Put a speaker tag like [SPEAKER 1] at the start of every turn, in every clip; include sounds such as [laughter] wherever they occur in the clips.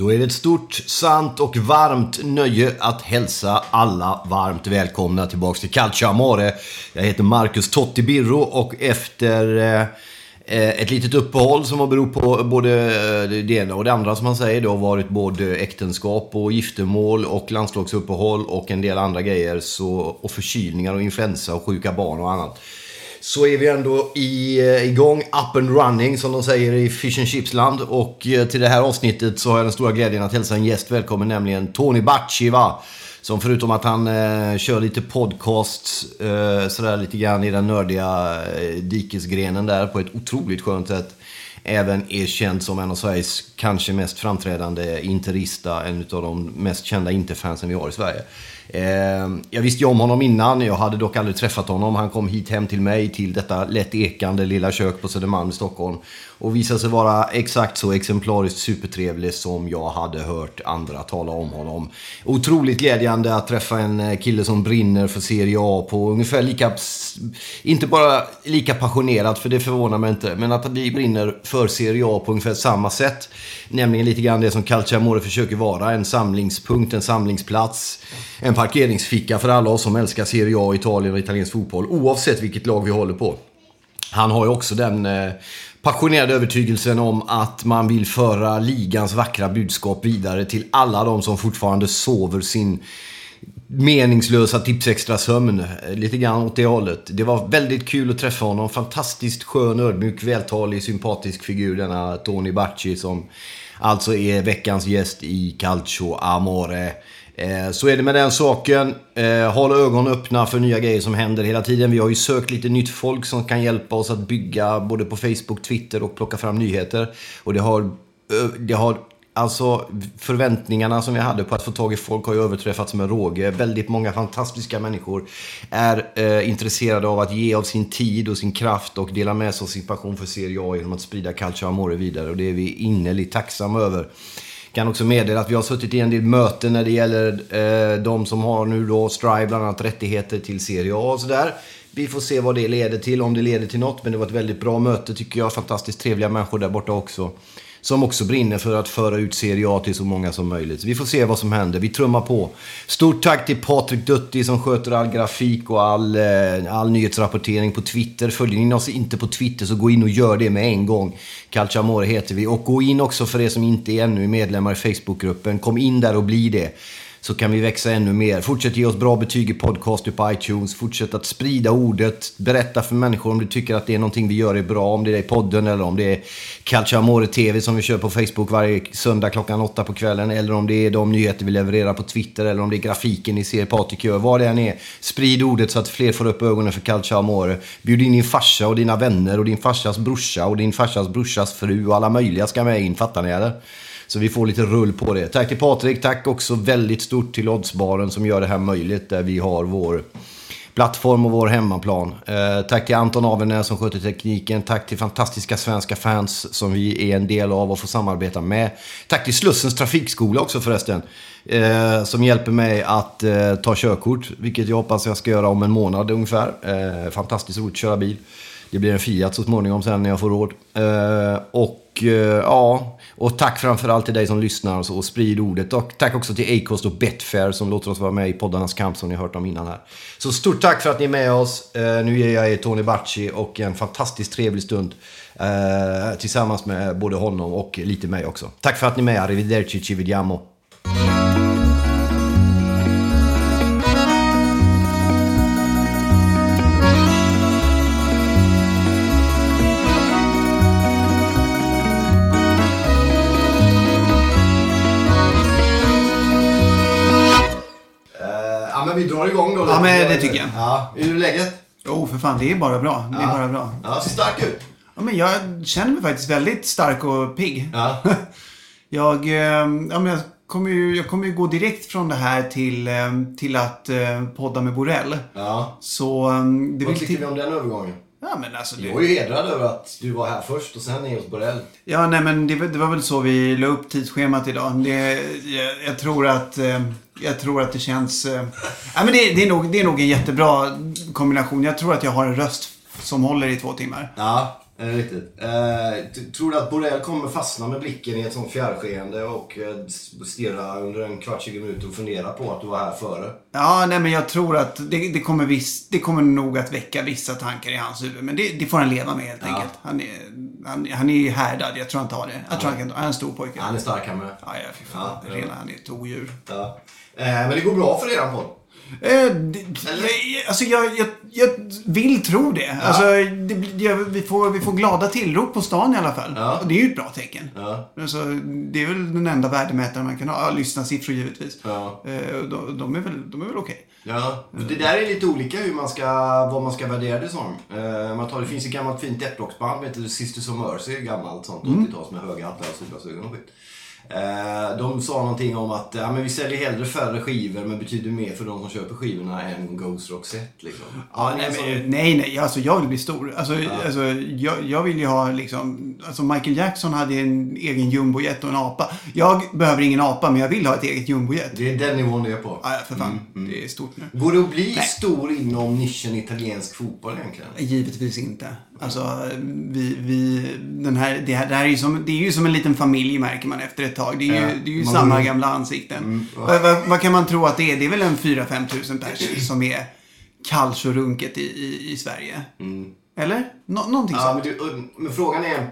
[SPEAKER 1] Då är det ett stort, sant och varmt nöje att hälsa alla varmt välkomna tillbaks till Calcio Amore. Jag heter Marcus Totti Birro och efter eh, ett litet uppehåll som har berott på både eh, det ena och det andra som man säger. Det har varit både äktenskap och giftermål och landslagsuppehåll och en del andra grejer. Så, och förkylningar och influensa och sjuka barn och annat så är vi ändå i, eh, igång, up and running som de säger i Fish and Chipsland. Och eh, till det här avsnittet så har jag den stora glädjen att hälsa en gäst välkommen, nämligen Tony Bacci? Som förutom att han eh, kör lite podcasts, eh, sådär lite grann i den nördiga eh, dikesgrenen där på ett otroligt skönt sätt. Även är känd som en av Sveriges kanske mest framträdande interista, en av de mest kända interfansen vi har i Sverige. Ehm, jag visste ju om honom innan, jag hade dock aldrig träffat honom. Han kom hit hem till mig, till detta lätt ekande lilla kök på Södermalm i Stockholm. Och visade sig vara exakt så exemplariskt supertrevlig som jag hade hört andra tala om honom. Otroligt glädjande att träffa en eh, kille som brinner för Serie A på ungefär lika... Inte bara lika passionerat, för det förvånar mig inte, men att vi brinner för Serie A på ungefär samma sätt. Nämligen lite grann det som Calciamore försöker vara, en samlingspunkt, en samlingsplats. En parkeringsficka för alla oss som älskar Serie A, Italien och italiensk fotboll, oavsett vilket lag vi håller på. Han har ju också den eh, passionerade övertygelsen om att man vill föra ligans vackra budskap vidare till alla de som fortfarande sover sin meningslösa tipsextra sömn. Eh, lite grann åt det hållet. Det var väldigt kul att träffa honom. Fantastiskt skön, ödmjuk, vältalig, sympatisk figur denna Tony Bacci som alltså är veckans gäst i Calcio Amore. Eh, Så är det med den saken. Eh, Håll ögonen öppna för nya grejer som händer hela tiden. Vi har ju sökt lite nytt folk som kan hjälpa oss att bygga både på Facebook, Twitter och plocka fram nyheter. Och det har, det har Alltså förväntningarna som vi hade på att få tag i folk har ju överträffats med råge. Väldigt många fantastiska människor är eh, intresserade av att ge av sin tid och sin kraft och dela med sig av sin passion för Serie A genom att sprida Calcio Amore vidare. Och det är vi innerligt tacksamma över. Kan också meddela att vi har suttit i en del möten när det gäller eh, de som har nu då Strive bland annat rättigheter till Serie A och sådär. Vi får se vad det leder till, om det leder till något. Men det var ett väldigt bra möte tycker jag. Fantastiskt trevliga människor där borta också. Som också brinner för att föra ut Serie A till så många som möjligt. Så vi får se vad som händer. Vi trummar på. Stort tack till Patrik Dutti som sköter all grafik och all, eh, all nyhetsrapportering på Twitter. Följer ni oss inte på Twitter så gå in och gör det med en gång. Calciamore heter vi. Och gå in också för er som inte är ännu medlemmar i Facebookgruppen. Kom in där och bli det så kan vi växa ännu mer. Fortsätt ge oss bra betyg i podcaster på iTunes. Fortsätt att sprida ordet. Berätta för människor om du tycker att det är någonting vi gör är bra. Om det är i podden eller om det är Calcio Amore TV som vi kör på Facebook varje söndag klockan åtta på kvällen. Eller om det är de nyheter vi levererar på Twitter. Eller om det är grafiken ni ser Patrik gör. Vad det än är. Sprid ordet så att fler får upp ögonen för Calcio Amore. Bjud in din farsa och dina vänner och din farsas brorsa och din farsas brorsas fru och alla möjliga ska med in. Fattar ni eller? Så vi får lite rull på det. Tack till Patrik. Tack också väldigt stort till Oddsbaren som gör det här möjligt. Där vi har vår plattform och vår hemmaplan. Eh, tack till Anton Avenäs som sköter tekniken. Tack till fantastiska svenska fans som vi är en del av och får samarbeta med. Tack till Slussens trafikskola också förresten. Eh, som hjälper mig att eh, ta körkort. Vilket jag hoppas jag ska göra om en månad ungefär. Eh, fantastiskt roligt att köra bil. Det blir en Fiat så småningom sen när jag får råd. Eh, och eh, ja, och tack framförallt till dig som lyssnar och, så, och sprid ordet. Och tack också till Acast och Betfair som låter oss vara med i poddarnas kamp som ni har hört om innan här. Så stort tack för att ni är med oss. Eh, nu ger jag er Tony Bacci och en fantastiskt trevlig stund. Eh, tillsammans med både honom och lite mig också. Tack för att ni är med. Arrivederci, ci vediamo.
[SPEAKER 2] Ja, men det tycker jag.
[SPEAKER 1] Ja, hur är läget?
[SPEAKER 2] Jo, för fan, det är bara bra. Det är bara bra.
[SPEAKER 1] Ja, ser stark ut.
[SPEAKER 2] Ja, men jag känner mig faktiskt väldigt stark och pigg.
[SPEAKER 1] Ja. [laughs]
[SPEAKER 2] Jag, eh, ja, men jag, kommer ju, jag kommer ju gå direkt från det här till, eh, till att eh, podda med Borrell.
[SPEAKER 1] ja.
[SPEAKER 2] Så eh, det
[SPEAKER 1] Vad tycker
[SPEAKER 2] till...
[SPEAKER 1] vi om den övergången?
[SPEAKER 2] Ja, men alltså det...
[SPEAKER 1] Jag är ju hedrad över att du var här först och sen är hos Borrell.
[SPEAKER 2] Ja, nej men det, var- det var väl så vi la upp tidsschemat idag. Det, jag, jag, tror att, eh, jag tror att det känns... Eh, ja, men det, det, är nog, det är nog en jättebra kombination. Jag tror att jag har en röst som håller i två timmar.
[SPEAKER 1] Ja, riktigt. Eh, tror du att Borrell kommer fastna med blicken i ett sånt fjärrskeende och eh, stirra under en kvart, 20 minuter och fundera på att du var här före?
[SPEAKER 2] Ja, nej men jag tror att det, det, kommer viss, det kommer nog att väcka vissa tankar i hans huvud. Men det, det får han leva med helt enkelt. Han är, han, han är ju härdad. Jag tror han tar det. Jag tror han kan, han är en stor pojke.
[SPEAKER 1] Han är stark han med.
[SPEAKER 2] Ja, ja, fy fan.
[SPEAKER 1] Ja, ja.
[SPEAKER 2] Rena, han är ett odjur.
[SPEAKER 1] Ja. Eh, men det går bra för eran podd.
[SPEAKER 2] Eh, det, jag, alltså jag, jag, jag vill tro det. Alltså, det, jag, vi, får, vi får glada tillrop på stan i alla fall.
[SPEAKER 1] Ja.
[SPEAKER 2] Och det är ju ett bra tecken.
[SPEAKER 1] Ja.
[SPEAKER 2] Alltså, det är väl den enda värdemätaren man kan ha. Ja, lyssnarsiffror givetvis.
[SPEAKER 1] Ja.
[SPEAKER 2] Eh, de, de är väl, de är väl okej.
[SPEAKER 1] Ja, det där är lite olika hur man ska, vad man ska värdera det som. Eh, man tar, det finns ett gammalt fint deathrocksband som heter Sisters of Mercy, gammalt sånt 80-tals med höga hattar och solglasögon och skit. Eh, de sa någonting om att ja, men vi säljer hellre färre skivor men betyder mer för de som köper skivorna än Ghost Rock Set liksom.
[SPEAKER 2] Ja, nej, men, nej, nej. Alltså, jag vill bli stor. Alltså, alltså, jag, jag vill ju ha liksom... Alltså, Michael Jackson hade en egen jumbojet och en apa. Jag behöver ingen apa, men jag vill ha ett eget jumbojet.
[SPEAKER 1] Det är den nivån det är på.
[SPEAKER 2] Ja, för fan. Det är stort nu.
[SPEAKER 1] Går det att bli stor inom nischen italiensk fotboll egentligen?
[SPEAKER 2] Givetvis inte. Alltså, vi, vi, den här, det, här, det här är ju som, det är ju som en liten familj märker man efter ett tag. Det är ju,
[SPEAKER 1] Ja.
[SPEAKER 2] det är ju samma
[SPEAKER 1] går-
[SPEAKER 2] gamla ansikten. vad, vad, vad kan man tro att det är? Det är väl en 4-5 tusen pers som är calciorunket i, i, i Sverige. Eller? Nå, någonting
[SPEAKER 1] Ja,
[SPEAKER 2] sånt.
[SPEAKER 1] men, du, men frågan är...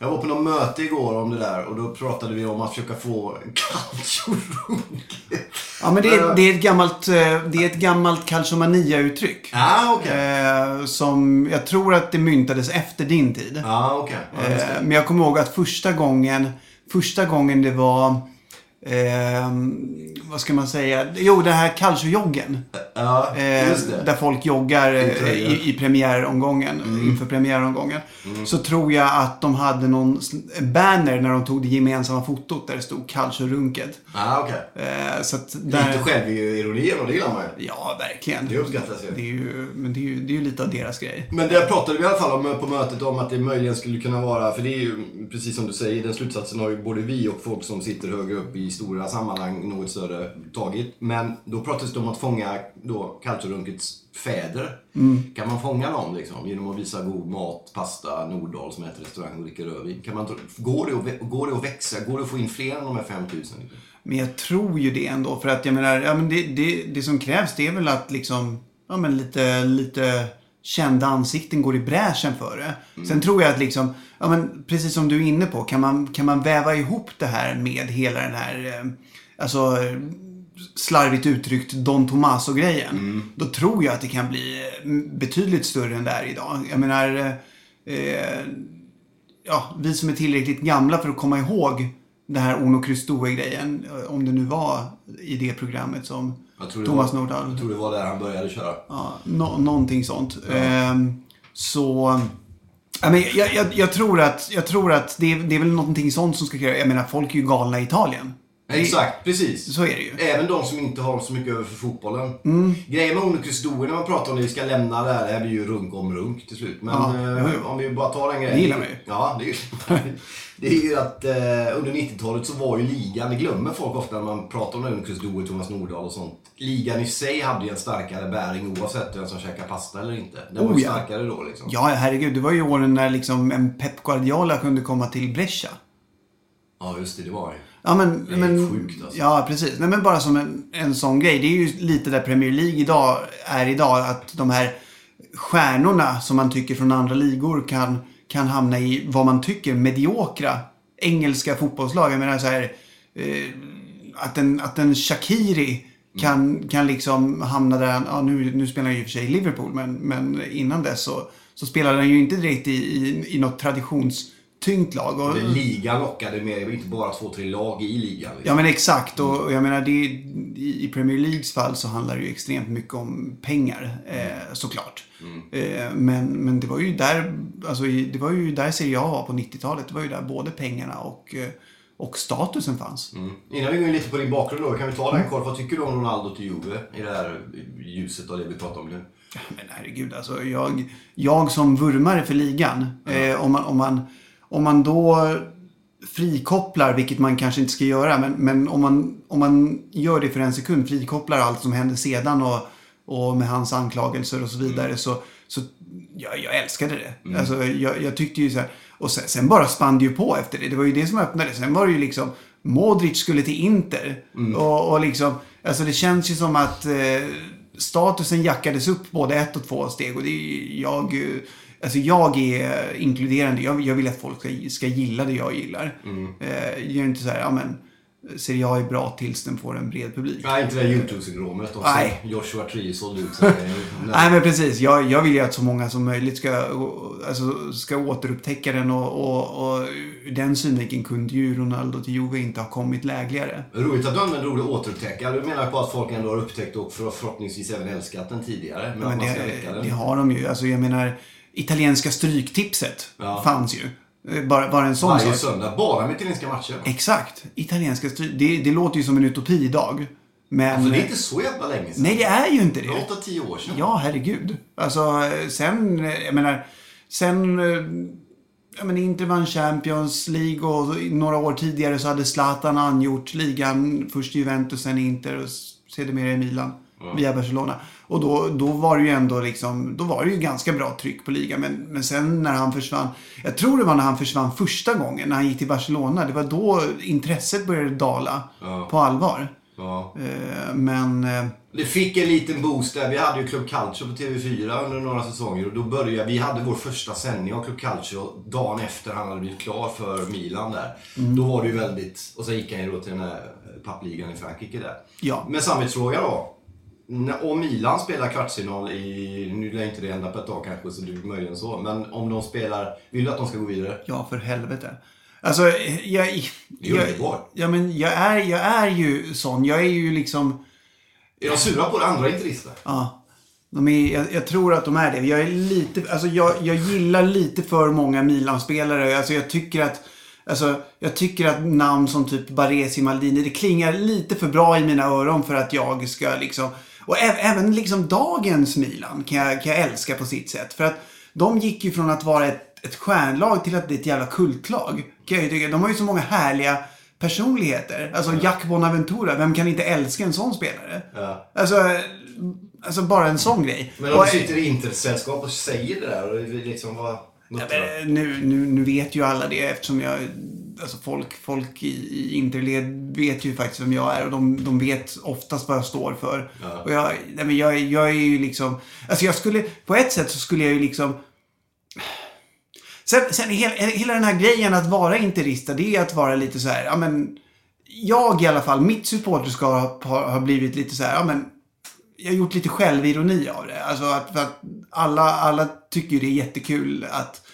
[SPEAKER 1] Jag var på något möte igår om det där och då pratade vi om att försöka få calciorunket.
[SPEAKER 2] Ja, men det är, det är ett gammalt, eh, det är ett gammalt calciomania-uttryck.
[SPEAKER 1] Ja, okej.
[SPEAKER 2] Eh, som jag tror att det myntades efter din tid.
[SPEAKER 1] Ja, just det.
[SPEAKER 2] Eh, men jag kommer ihåg att första gången, första gången det var, eh, vad ska man säga, jo det här calciojoggen.
[SPEAKER 1] Ja,
[SPEAKER 2] Eh,
[SPEAKER 1] just det.
[SPEAKER 2] där folk joggar eh,
[SPEAKER 1] tröja.
[SPEAKER 2] i, i premiäromgången,
[SPEAKER 1] Mm.
[SPEAKER 2] inför premiäromgången. Så tror jag att de hade någon banner när de tog det gemensamma fotot där det stod calciorunket.
[SPEAKER 1] Ja, okej.
[SPEAKER 2] Eh, så att
[SPEAKER 1] Lite
[SPEAKER 2] där,
[SPEAKER 1] självironi och det gillar man ju.
[SPEAKER 2] Ja, verkligen.
[SPEAKER 1] Det uppskattas ju.
[SPEAKER 2] Det är ju, men det är ju, det är ju lite av deras grej.
[SPEAKER 1] Men där pratade vi i alla fall om på mötet om att det möjligen skulle kunna vara, för det är ju precis som du säger, den slutsatsen har ju både vi och folk som sitter högre upp i stora sammanhang något större tagit. Men då pratades det om att fånga då calciorunkets fäder. Kan man fånga dem liksom genom att visa god mat, pasta, Nordahl som äter restaurang och dricker rödvin? Kan man, går, det att, går det att växa? Går det att få in fler än de här 5000? Liksom?
[SPEAKER 2] Men jag tror ju det ändå. För att jag menar, ja, men det, det, det som krävs det är väl att liksom, ja men lite, lite kända ansikten går i bräschen för det. Sen tror jag att liksom, ja men precis som du är inne på, kan man, kan man väva ihop det här med hela den här, eh, alltså eh, slarvigt uttryckt Don Tomaso-grejen. Då tror jag att det kan bli eh, betydligt större än det är idag. Jag menar, eh, ja, vi som är tillräckligt gamla för att komma ihåg det här Ono Christoe-grejen. eh, Om det nu var i det programmet som
[SPEAKER 1] Jag
[SPEAKER 2] Thomas
[SPEAKER 1] var,
[SPEAKER 2] Nordahl.
[SPEAKER 1] Jag tror det var där han började köra.
[SPEAKER 2] Ja, nå- någonting sånt. Ehm, så... Ja, men jag, jag, jag tror att, jag tror att det, är, det är väl någonting sånt som ska krävas. Jag menar, folk är ju galna i Italien. Det-
[SPEAKER 1] Exakt, precis.
[SPEAKER 2] Så är det ju.
[SPEAKER 1] Även de som inte har så mycket över för fotbollen.
[SPEAKER 2] Mm.
[SPEAKER 1] Grejen med Onukristorer när man pratar om det, vi ska lämna det här, det här blir ju runk om runk till slut. Men
[SPEAKER 2] Ja,
[SPEAKER 1] eh, om vi bara tar den grejen.
[SPEAKER 2] Det gillar man ju.
[SPEAKER 1] Ja, det är ju, [laughs] det är ju att eh, under 90-talet så var ju ligan, det glömmer folk ofta när man pratar om Onukristorer, Thomas Nordahl och sånt. Ligan i sig hade ju en starkare bäring oavsett vem som käkar pasta eller inte. Den var
[SPEAKER 2] Oh,
[SPEAKER 1] ju
[SPEAKER 2] ja.
[SPEAKER 1] starkare då liksom.
[SPEAKER 2] Ja, herregud. Det var ju åren när liksom en Pep Guardiola kunde komma till Brescia.
[SPEAKER 1] Ja, just det, det var ju.
[SPEAKER 2] Ja, men...
[SPEAKER 1] Det är
[SPEAKER 2] men
[SPEAKER 1] sjukt, alltså.
[SPEAKER 2] Ja, precis. Nej, men bara som en, en sån grej. Det är ju lite där Premier League idag är idag. Att de här stjärnorna som man tycker från andra ligor kan, kan hamna i vad man tycker mediokra engelska fotbollslag. Jag menar så här... Eh, att en, att en Shakiri kan, kan liksom hamna där. Ja, nu, nu spelar han ju i och för sig i Liverpool. Men, men innan dess så, så spelade han ju inte direkt i, i, i något tyngt lag. Och,
[SPEAKER 1] Ligan lockade med, inte bara två, tre lag i ligan. Liksom.
[SPEAKER 2] Ja men exakt och jag menar det, i Premier Leagues fall så handlar det ju extremt mycket om pengar eh, såklart. Eh, men, men det var ju där, alltså det var ju där Serie A var på 90-talet. Det var ju där både pengarna och, eh, och statusen fanns.
[SPEAKER 1] Innan vi går in lite på din bakgrund då, kan vi ta
[SPEAKER 2] Mm.
[SPEAKER 1] den kort. Vad tycker du om Ronaldo till Juve i det här ljuset av det vi pratar om nu?
[SPEAKER 2] Men herregud, alltså jag, jag som vurmare för ligan, eh, om, man, om, man, om man då frikopplar, vilket man kanske inte ska göra, men, men om, man, om man gör det för en sekund, frikopplar allt som hände sedan och, och med hans anklagelser och så vidare, så, så jag, jag älskade det. Alltså, jag, jag tyckte ju så här, och sen, sen bara spann det ju på efter det. Det var ju det som öppnade. Sen var det ju liksom, Modric skulle till Inter. Och, och liksom, alltså det känns ju som att eh, statusen jackades upp både ett och två steg. Och det är, jag, eh, alltså jag är inkluderande. Jag, jag vill att folk ska, ska gilla det jag gillar. Eh, jag är inte så här, ja men Serie A är bra tills den får en bred publik.
[SPEAKER 1] Nej, inte det där YouTube-syndromet. Och
[SPEAKER 2] Nej.
[SPEAKER 1] Joshua Tree sålde ut sig. [laughs]
[SPEAKER 2] Nej men precis. Jag, jag vill ju att så många som möjligt ska, alltså, ska återupptäcka den och, och, och den synvinkeln kunde ju Ronaldo till Juve inte ha kommit lägligare.
[SPEAKER 1] Roligt att du använder ordet återupptäcka. Du menar på att folk ändå har upptäckt och för- förhoppningsvis även älskat den tidigare. Men,
[SPEAKER 2] Men det, det har de ju. Alltså jag menar, italienska stryktipset
[SPEAKER 1] Ja.
[SPEAKER 2] fanns ju. Eh, Bara, bara en sån
[SPEAKER 1] Varje
[SPEAKER 2] sak.
[SPEAKER 1] söndag, bara med italienska matcher.
[SPEAKER 2] Exakt. Italienska stryk. Det, det låter ju som en utopi idag. Men...
[SPEAKER 1] Alltså det är inte så jävla länge sedan.
[SPEAKER 2] Nej, det är ju inte det.
[SPEAKER 1] 8-10 år sedan.
[SPEAKER 2] Ja, herregud. Alltså, sen, eh, jag menar, sen... eh, Ja, men Inter vann Champions League och några år tidigare så hade Zlatan angjort ligan. Först i Juventus, sen Inter och sedermera i Milan. Via Barcelona. Och då, då var det ju ändå liksom, då var det ju ganska bra tryck på ligan. Men, men sen när han försvann, jag tror det var när han försvann första gången, när han gick till Barcelona. Det var då intresset började dala på allvar.
[SPEAKER 1] Ja.
[SPEAKER 2] Eh, Men... eh,
[SPEAKER 1] Det fick en liten boost där. Vi hade ju Club Calcio på TV4 under några säsonger. Och då började vi, hade vår första sändning av Club Calcio dagen efter han hade blivit klar för Milan där.
[SPEAKER 2] Mm.
[SPEAKER 1] Då var det ju väldigt... Och sen gick han ju då till den här pappligan i Frankrike där.
[SPEAKER 2] Ja.
[SPEAKER 1] Men samvetsfråga då. Om Milan spelar kvartsfinal i... Nu lär inte det hända på ett tag kanske, så det blir möjligen så. Men om de spelar... Vill du att de ska gå vidare?
[SPEAKER 2] Ja, för helvete. Alltså, jag...
[SPEAKER 1] Är
[SPEAKER 2] jag, ja, men jag är, jag är ju sån. Jag är ju liksom...
[SPEAKER 1] Är de sura på det? Andra interister?
[SPEAKER 2] Ja. De är, jag, jag tror att de är det. Jag är lite... Alltså, jag, jag gillar lite för många Milan-spelare. Alltså, jag tycker att... Alltså, jag tycker att namn som typ Baresi, Maldini, det klingar lite för bra i mina öron för att jag ska liksom... Och även liksom dagens Milan kan jag, kan jag älska på sitt sätt. För att de gick ju från att vara ett, ett stjärnlag till att bli ett jävla kultlag. Kan jag ju tycka. De har ju så många härliga personligheter. Alltså Jack Bonaventura, vem kan inte älska en sån spelare?
[SPEAKER 1] Ja.
[SPEAKER 2] Alltså, alltså bara en sån grej.
[SPEAKER 1] Men om
[SPEAKER 2] Och-
[SPEAKER 1] sitter i intersällskap och säger det där och liksom vad...
[SPEAKER 2] Ja, nu, nu, nu vet ju alla det eftersom jag... Alltså folk, folk i, i interled vet ju faktiskt vem jag är och de, de vet oftast vad jag står för. Och jag, nej, men jag, jag är ju liksom... Alltså jag skulle... På ett sätt så skulle jag ju liksom... Sen, sen hela, hela den här grejen att vara interista, det är att vara lite så här, ja men... Jag i alla fall, mitt supporterskap har, har blivit lite så här, ja men... Jag har gjort lite självironi av det. Alltså att, för att alla, alla tycker det är jättekul att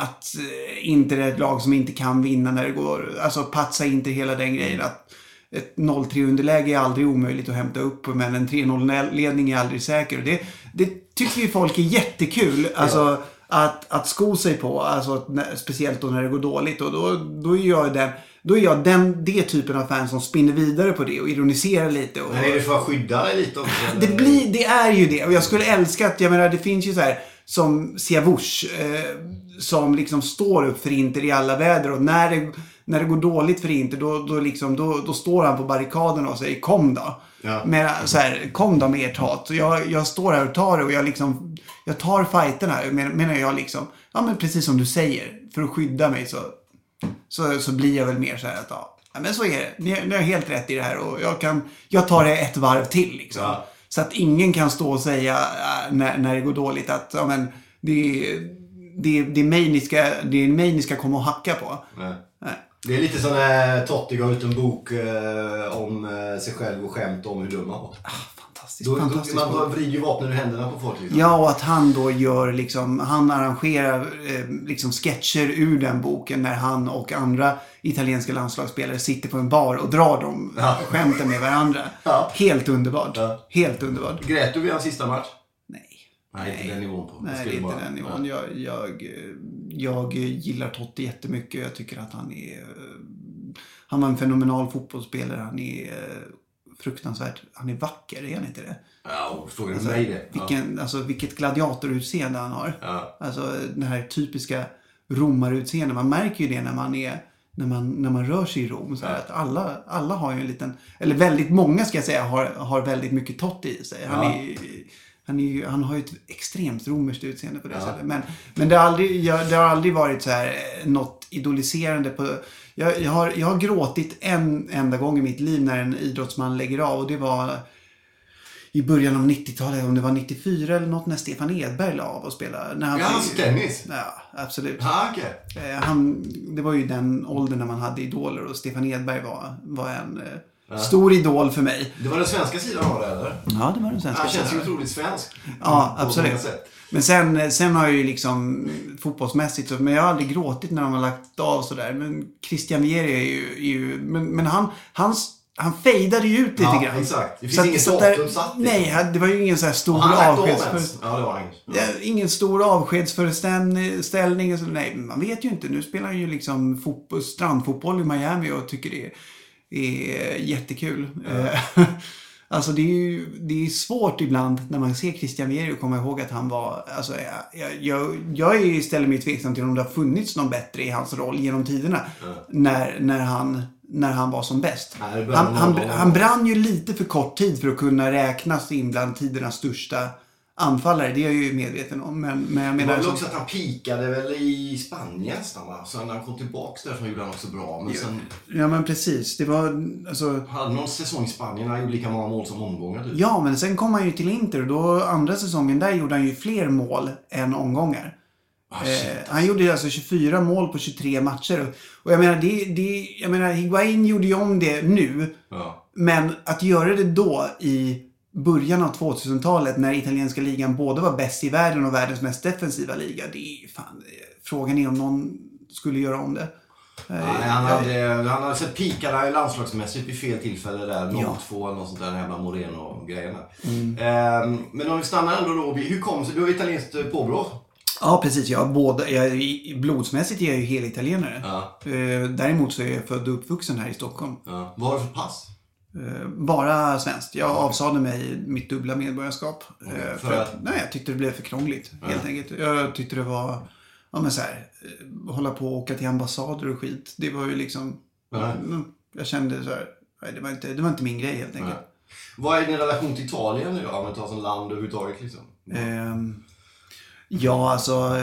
[SPEAKER 2] att eh, Inter är ett lag som inte kan vinna när det går. Alltså patsa inte hela den grejen. Att ett 0-3 underläge är aldrig omöjligt att hämta upp. Men en 3-0 ledning är aldrig säker. Det, det tycker ju folk är jättekul. Alltså att, att sko sig på. Alltså, speciellt då när det går dåligt. Och då, då är jag den, då är jag den, det typen av fan som spinner vidare på det och ironiserar lite. Och,
[SPEAKER 1] Men är det för att skydda dig lite också?
[SPEAKER 2] det, blir, det är ju det. Och jag skulle älska att, jag menar det finns ju så här som Siavush. Eh, som liksom står upp för Inter i alla väder. Och när det, när det går dåligt för Inter då, då, liksom, då, då står han på barrikaderna och säger kom då.
[SPEAKER 1] Ja.
[SPEAKER 2] Men, så här, kom då med ert hat. Jag, jag står här och tar det och jag liksom, jag tar fighterna. Men, menar jag liksom, ja men precis som du säger. För att skydda mig så, så, så blir jag väl mer så här att ja men så är det. Ni, ni har helt rätt i det här och jag kan, jag tar det ett varv till liksom.
[SPEAKER 1] Ja.
[SPEAKER 2] Så att ingen kan stå och säga äh, när, när det går dåligt att ja, men, det, det, det, är mig ni ska, det är mig ni ska komma och hacka på.
[SPEAKER 1] Nej.
[SPEAKER 2] Nej.
[SPEAKER 1] Det är lite som när Totti gav ut en bok eh, om eh, sig själv och skämt om hur dum han var.
[SPEAKER 2] Fantastiskt,
[SPEAKER 1] Då, då,
[SPEAKER 2] fantastiskt.
[SPEAKER 1] man
[SPEAKER 2] mål.
[SPEAKER 1] vrider ju vapnen ur händerna på folk. Liksom.
[SPEAKER 2] Ja, och att han då gör liksom, han arrangerar eh, liksom sketcher ur den boken när han och andra italienska landslagsspelare sitter på en bar och drar de skämten med varandra.
[SPEAKER 1] Ja.
[SPEAKER 2] Helt underbart.
[SPEAKER 1] Ja.
[SPEAKER 2] Helt underbart.
[SPEAKER 1] Grät du vid hans sista match?
[SPEAKER 2] Nej.
[SPEAKER 1] Nej, inte den nivån på.
[SPEAKER 2] Nej, inte
[SPEAKER 1] bara-
[SPEAKER 2] den nivån. Jag, jag, jag gillar Totti jättemycket. Jag tycker att han är... eh, Han var en fenomenal fotbollsspelare. Han är eh, fruktansvärt... Han är vacker, är han inte det?
[SPEAKER 1] Ja, frågar du mig det? Ja.
[SPEAKER 2] Vilken, alltså, vilket gladiatorutseende han har.
[SPEAKER 1] Ja.
[SPEAKER 2] Alltså den här typiska romarutseendet. Man märker ju det när man är när man, när man rör sig i Rom. Så här, att alla, alla har ju en liten, eller väldigt många ska jag säga, har, har väldigt mycket Totti i sig. Han,
[SPEAKER 1] Ja.
[SPEAKER 2] är, han, är ju, han har ju ett extremt romerskt utseende på det sättet. Men, men det, har aldrig, det har aldrig varit så här eh, något idoliserande på... Jag, jag, har, jag har gråtit en enda gång i mitt liv när en idrottsman lägger av och det var i början av 90-talet, om det var 94 eller något, när Stefan Edberg la av och spelade. När han
[SPEAKER 1] Ja, alltså tennis?
[SPEAKER 2] Ja, absolut.
[SPEAKER 1] Ja, okej.
[SPEAKER 2] Eh, Han, det var ju den åldern när man hade idoler och Stefan Edberg var, var en eh, stor idol för mig.
[SPEAKER 1] Det var den svenska sidan av det, eller?
[SPEAKER 2] Ja, det var den svenska
[SPEAKER 1] Han känns ju
[SPEAKER 2] sidan.
[SPEAKER 1] otroligt svensk.
[SPEAKER 2] Ja, absolut. Men sen, sen har jag ju liksom fotbollsmässigt, men jag har aldrig gråtit när de har lagt av sådär. Men Christian Vieri är ju, är ju men, men han, hans, han fejdade ju ut lite
[SPEAKER 1] Ja,
[SPEAKER 2] grann.
[SPEAKER 1] exakt. Det finns
[SPEAKER 2] Så
[SPEAKER 1] inget datum satt, liksom.
[SPEAKER 2] Nej, det var ju ingen så här stor
[SPEAKER 1] Och han har lagt av
[SPEAKER 2] avskedsför...
[SPEAKER 1] ens. Ja, det var han. Ja.
[SPEAKER 2] Ja, ingen stor avskedsföreställning. Nej, man vet ju inte. Nu spelar han ju liksom fotboll, strandfotboll i Miami och tycker det är, är jättekul. Eh, [laughs] Alltså det är ju det är svårt ibland när man ser Christian Vieri och komma ihåg att han var... Alltså jag, jag, jag, istället mer tveksam till om det har funnits någon bättre i hans roll genom tiderna. När, när, han, när han var som bäst. Han, han, han brann ju lite för kort tid för att kunna räknas in bland tidernas största anfallare. Det är jag ju medveten om. Men, men jag
[SPEAKER 1] Det var
[SPEAKER 2] menar...
[SPEAKER 1] väl
[SPEAKER 2] Så,
[SPEAKER 1] också att han pikade väl i Spanien nästan va? Sen när han kom tillbaks därifrån gjorde han också bra. Men sen
[SPEAKER 2] ja men precis. Det var... Alltså,
[SPEAKER 1] hade någon säsong i Spanien han gjorde lika många mål som omgångar typ.
[SPEAKER 2] ja, men sen kom han ju till Inter och då andra säsongen där gjorde han ju fler mål än omgångar.
[SPEAKER 1] Shit.
[SPEAKER 2] Eh, han gjorde ju alltså 24 mål på 23 matcher. Och jag menar, det, det, jag menar, Higuain gjorde ju om det nu.
[SPEAKER 1] Ja.
[SPEAKER 2] Men att göra det då i början av 2000-talet när italienska ligan både var bäst i världen och världens mest defensiva liga. Det är fan, frågan är om någon skulle göra om det.
[SPEAKER 1] Nej, han hade, han hade sett pikade i landslagsmässigt vid fel tillfälle där. 0-2 eller något sånt där jävla Moreno-grejerna.
[SPEAKER 2] Mm.
[SPEAKER 1] Ehm, men om vi stannar ändå då. Hur kom det? Du har italienskt eh, påbrå.
[SPEAKER 2] Ja, precis. Jag, är båda, jag, blodsmässigt är jag ju helitalienare.
[SPEAKER 1] Ja.
[SPEAKER 2] Eh, däremot så är jag född och uppvuxen här i Stockholm.
[SPEAKER 1] Ja. Vad har du för pass?
[SPEAKER 2] Eh, bara svenskt. Jag avsade mig mitt dubbla medborgarskap. eh,
[SPEAKER 1] för
[SPEAKER 2] att, nej, jag tyckte det blev för krångligt. Helt enkelt. Jag tyckte det var, ja men så här, eh, hålla på och åka till ambassader och skit. Det var ju liksom,
[SPEAKER 1] Nej.
[SPEAKER 2] mm, jag kände så här, nej det var inte, det var inte min grej helt enkelt.
[SPEAKER 1] Nej. Vad är din relation till Italien nu då? Om vi tar som land överhuvudtaget liksom.
[SPEAKER 2] Ehm, ja, alltså.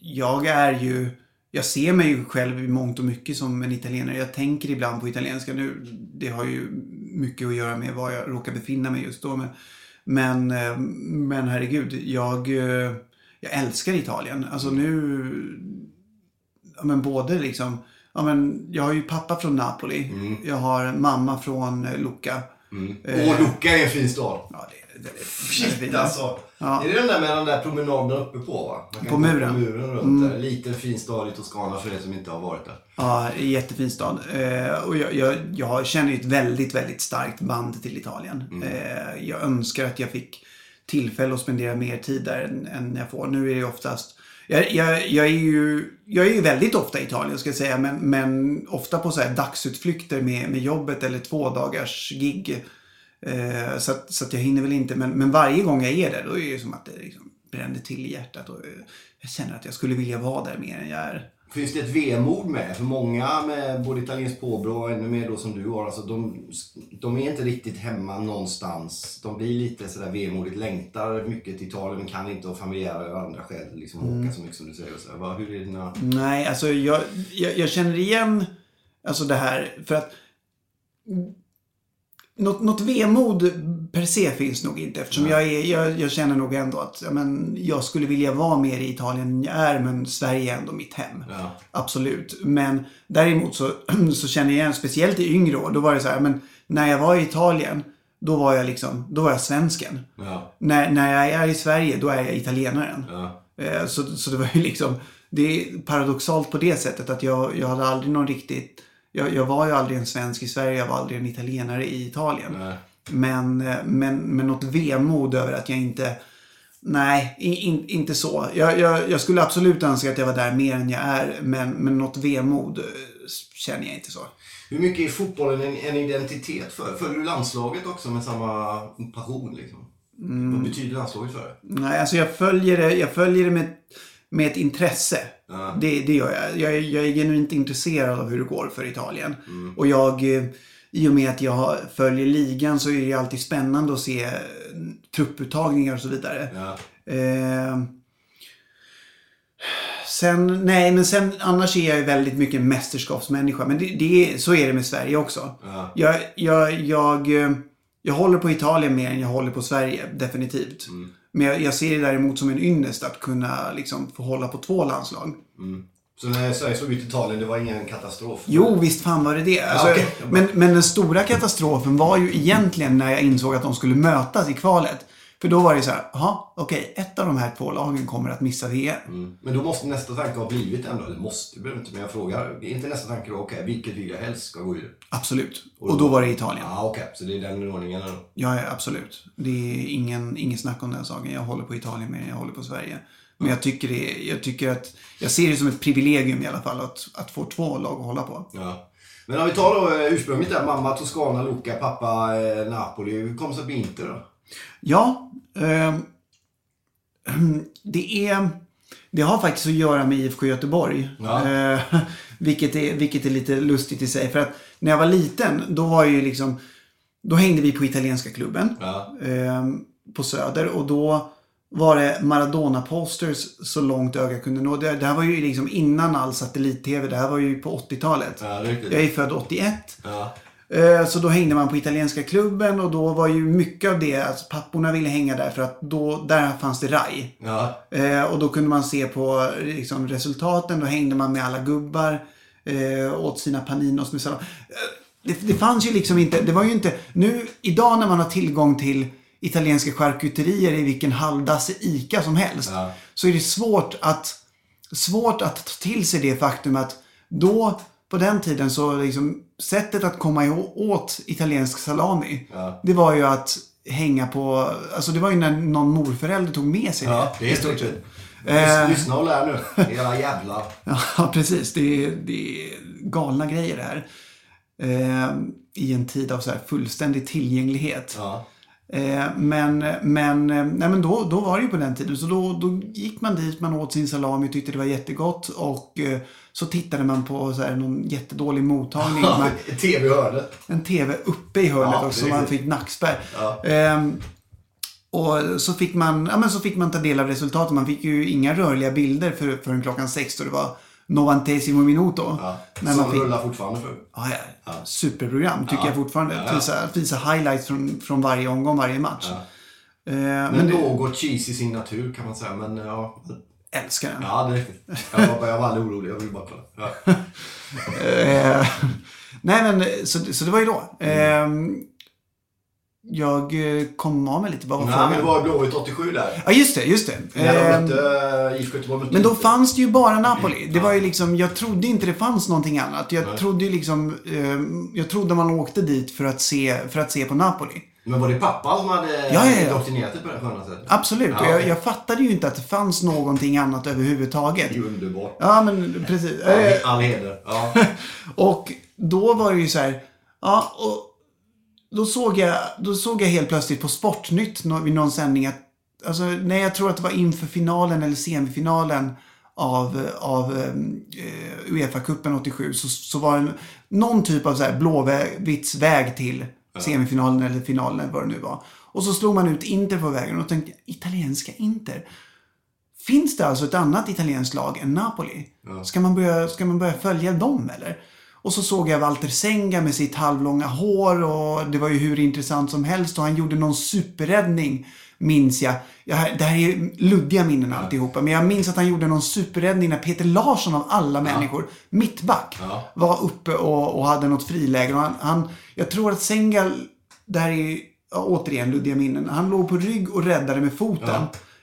[SPEAKER 2] Jag är ju... Jag ser mig ju själv i mångt och mycket som en italienare. Jag tänker ibland på italienska nu. Det har ju mycket att göra med var jag råkar befinna mig just då. Men, men, eh, men herregud, jag, eh, jag älskar Italien. Alltså nu... Ja, men både liksom... Ja, men jag har ju pappa från Napoli. Jag har mamma från eh, Lucca.
[SPEAKER 1] Åh, Lucca är en fin stad.
[SPEAKER 2] Ja, det, det, det,
[SPEAKER 1] Shit alltså.
[SPEAKER 2] Ja.
[SPEAKER 1] Är det den där med den där promenaden uppe på va? Man kan
[SPEAKER 2] På muren.
[SPEAKER 1] På muren runt där. Liten fin stad i Toscana för er som inte har varit där.
[SPEAKER 2] Ja, jättefin stad. Eh, och jag, jag, jag känner ju ett väldigt, väldigt starkt band till Italien. Eh, jag önskar att jag fick tillfälle att spendera mer tid där än, än jag får. Nu är det oftast... Jag, jag, jag, är ju, jag är ju väldigt ofta i Italien ska jag säga. Men, men ofta på så här dagsutflykter med, med jobbet eller två dagars gig. Eh, så att, så att jag hinner väl inte. Men, men varje gång jag är där då är det som att det liksom bränner till i hjärtat. Och jag känner att jag skulle vilja vara där mer än jag är.
[SPEAKER 1] Finns det ett vemod med? För många med både italienskt påbrå och ännu mer då som du har, alltså de, de är inte riktigt hemma någonstans. De blir lite sådär vemodigt, längtar mycket till Italien men kan inte av familjära och andra skäl liksom åka så mycket som du säger. Och så här. Hur är dina...
[SPEAKER 2] Nej, alltså jag, jag, jag känner igen alltså det här för att något, något vemod per se finns nog inte eftersom jag, är, jag, jag känner nog ändå att ja, men, jag skulle vilja vara mer i Italien än jag är men Sverige är ändå mitt hem.
[SPEAKER 1] Ja.
[SPEAKER 2] Absolut. Men däremot så, [clears throat] så känner jag igen, speciellt i yngre år, då var det så här, men när jag var i Italien då var jag liksom, då var jag svensken.
[SPEAKER 1] Ja.
[SPEAKER 2] När, när jag är i Sverige, då är jag italienaren. Eh, Så, så det var ju liksom, det är paradoxalt på det sättet att jag, jag hade aldrig någon riktigt, jag, jag var ju aldrig en svensk i Sverige, jag var aldrig en italienare i Italien.
[SPEAKER 1] Nej.
[SPEAKER 2] Men, eh, men, men något vemod över att jag inte, nej, in, in, inte så. Jag, jag, jag skulle absolut önska att jag var där mer än jag är, men, men något vemod eh, känner jag inte så.
[SPEAKER 1] Hur mycket är fotbollen en, en identitet för? Följer du landslaget också med samma passion? Liksom?
[SPEAKER 2] Mm.
[SPEAKER 1] Vad betyder landslaget för dig?
[SPEAKER 2] Nej, alltså jag följer det, jag följer det med, med ett intresse.
[SPEAKER 1] Ja.
[SPEAKER 2] Det, det gör jag. jag. är- Jag är genuint intresserad av hur det går för Italien.
[SPEAKER 1] Mm.
[SPEAKER 2] Och jag, eh, i och med att jag följer ligan så är det alltid spännande att se eh, trupputtagningar och så vidare.
[SPEAKER 1] Ja.
[SPEAKER 2] Eh, sen, nej, men sen annars är jag ju väldigt mycket mästerskapsmänniska. Men det, det, så är det med Sverige också.
[SPEAKER 1] Ja.
[SPEAKER 2] Jag, jag, jag, eh, jag håller på Italien mer än jag håller på Sverige, definitivt. Men jag, jag ser det däremot som en ynnest att kunna liksom, få hålla på två landslag.
[SPEAKER 1] Så när Sverige slog ut Italien, det var ingen katastrof?
[SPEAKER 2] Jo, visst fan var det det. Alltså,
[SPEAKER 1] okej.
[SPEAKER 2] men, men den stora katastrofen var ju egentligen när jag insåg att de skulle mötas i kvalet. För då var det så här, jaha, okej, ett av de här två lagen kommer att missa VM.
[SPEAKER 1] Mm. Men då måste nästa tanke ha blivit ändå, eller måste, behöver inte, men jag frågar. Är inte nästa tanke då, okej, vilket vill jag helst ska gå ur?
[SPEAKER 2] Absolut. Och då var det Italien.
[SPEAKER 1] Ja, okej, så det är den ordningen då.
[SPEAKER 2] Ja, ja, absolut. Det är ingen, ingen snack om den saken. Jag håller på Italien mer än jag håller på Sverige. Men jag tycker, det, jag tycker att, jag ser det som ett privilegium i alla fall att, att få två lag att hålla på.
[SPEAKER 1] Ja. Men om vi tar då eh, ursprunget där, mamma Toscana, Luca, pappa eh, Napoli. Hur kom det sig att bli Inter då?
[SPEAKER 2] Ja, ehm, det är... Det har faktiskt att göra med IFK Göteborg.
[SPEAKER 1] Ja.
[SPEAKER 2] Eh, [laughs] vilket, är, vilket är lite lustigt i sig. För att när jag var liten, då var ju liksom... Då hängde vi på italienska klubben.
[SPEAKER 1] Ja.
[SPEAKER 2] ehm, på Söder. Och då var det Maradona-posters så långt ögat kunde nå. Det, det här var ju liksom innan all satellit-tv. Det här var ju på 80-talet.
[SPEAKER 1] Ja,
[SPEAKER 2] jag är född 81.
[SPEAKER 1] Ja.
[SPEAKER 2] Eh, Så då hängde man på italienska klubben och då var ju mycket av det, alltså papporna ville hänga där för att då, där fanns det raj.
[SPEAKER 1] Ja.
[SPEAKER 2] Eh, och då kunde man se på liksom, resultaten, då hängde man med alla gubbar, eh, åt sina paninos med det, det fanns ju liksom inte, det var ju inte, nu idag när man har tillgång till italienska charkuterier i vilken halvdasse ICA som helst.
[SPEAKER 1] Ja.
[SPEAKER 2] Så är det svårt att, svårt att ta till sig det faktum att då, på den tiden så liksom, sättet att komma åt italiensk salami,
[SPEAKER 1] Ja.
[SPEAKER 2] det var ju att hänga på, alltså det var ju när någon morförälder tog med sig
[SPEAKER 1] Ja,
[SPEAKER 2] det.
[SPEAKER 1] det är
[SPEAKER 2] stort sett. Eh.
[SPEAKER 1] Lyssna och lär nu, era jävlar. [laughs]
[SPEAKER 2] Ja, precis. Det är, det är galna grejer det här. Eh, I en tid av så här fullständig tillgänglighet.
[SPEAKER 1] Ja.
[SPEAKER 2] Eh, men men, eh, nej, men då, då var det ju på den tiden. Så då, då gick man dit, man åt sin salami och tyckte det var jättegott. Och eh, så tittade man på så här, någon jättedålig mottagning. Man,
[SPEAKER 1] TV i hörnet.
[SPEAKER 2] en tv uppe i hörnet
[SPEAKER 1] Ja,
[SPEAKER 2] också, man fick nackspärr.
[SPEAKER 1] Ja.
[SPEAKER 2] Ehm, och så fick, man, ja, men så fick man ta del av resultaten. Man fick ju inga rörliga bilder för, förrän klockan sex då det var novantesimo minuto.
[SPEAKER 1] Ja.
[SPEAKER 2] När
[SPEAKER 1] Som
[SPEAKER 2] man fick,
[SPEAKER 1] rullar fortfarande för.
[SPEAKER 2] ja, ja, Superprogram tycker jag fortfarande.
[SPEAKER 1] Ja, ja.
[SPEAKER 2] visa, highlights från, från varje omgång, varje match. Ehm,
[SPEAKER 1] Men,
[SPEAKER 2] men
[SPEAKER 1] något cheesy i sin natur kan man säga. Men ja,
[SPEAKER 2] älskar den.
[SPEAKER 1] ja det. Jag var, jag var aldrig orolig, jag ville bara kolla. Ja. [laughs]
[SPEAKER 2] Eh, nej men så, så det var ju då. Ehm, jag eh, kom av mig lite. Vad var
[SPEAKER 1] Nej, men
[SPEAKER 2] frågan?
[SPEAKER 1] var Blåvitt 87 där.
[SPEAKER 2] Ja just det, just det.
[SPEAKER 1] När de
[SPEAKER 2] Ehm,
[SPEAKER 1] mötte IFK Göteborg. mötte
[SPEAKER 2] Men då fanns det ju bara Napoli. Det var ju liksom, jag trodde inte det fanns någonting annat. Jag trodde ju liksom, eh, jag trodde man åkte dit för att se, för att se på Napoli.
[SPEAKER 1] Men var det pappa som hade
[SPEAKER 2] Ja, ja, ja.
[SPEAKER 1] indoktrinerat dig på det sköna sättet?
[SPEAKER 2] Absolut.
[SPEAKER 1] Ja,
[SPEAKER 2] jag, jag fattade ju inte att det fanns någonting annat överhuvudtaget.
[SPEAKER 1] Det är underbart.
[SPEAKER 2] Ja, men precis. Eh,
[SPEAKER 1] All, all heder. Ja. [laughs]
[SPEAKER 2] Och då var det ju så här, ja, och då såg jag, då såg jag helt plötsligt på Sportnytt vid någon sändning att, alltså när jag tror att det var inför finalen eller semifinalen av, av eh, Uefa-cupen 87 så, så var det någon typ av så här blåvits väg till semifinalen eller finalen eller vad det nu var. Och så slog man ut Inter på vägen och tänkte, italienska Inter? Finns det alltså ett annat italienskt lag än Napoli? Ska, man börja, ska man börja följa dem eller? Och så såg jag Walter Senga med sitt halvlånga hår och det var ju hur intressant som helst och han gjorde någon superräddning, minns jag. det här är luddiga minnen alltihopa, men jag minns att han gjorde någon superräddning när Peter Larsson av alla människor, mittback, var uppe och, och hade något friläge. Och han, han, jag tror att Senga, det här är ja, återigen luddiga minnen. Han låg på rygg och räddade med foten.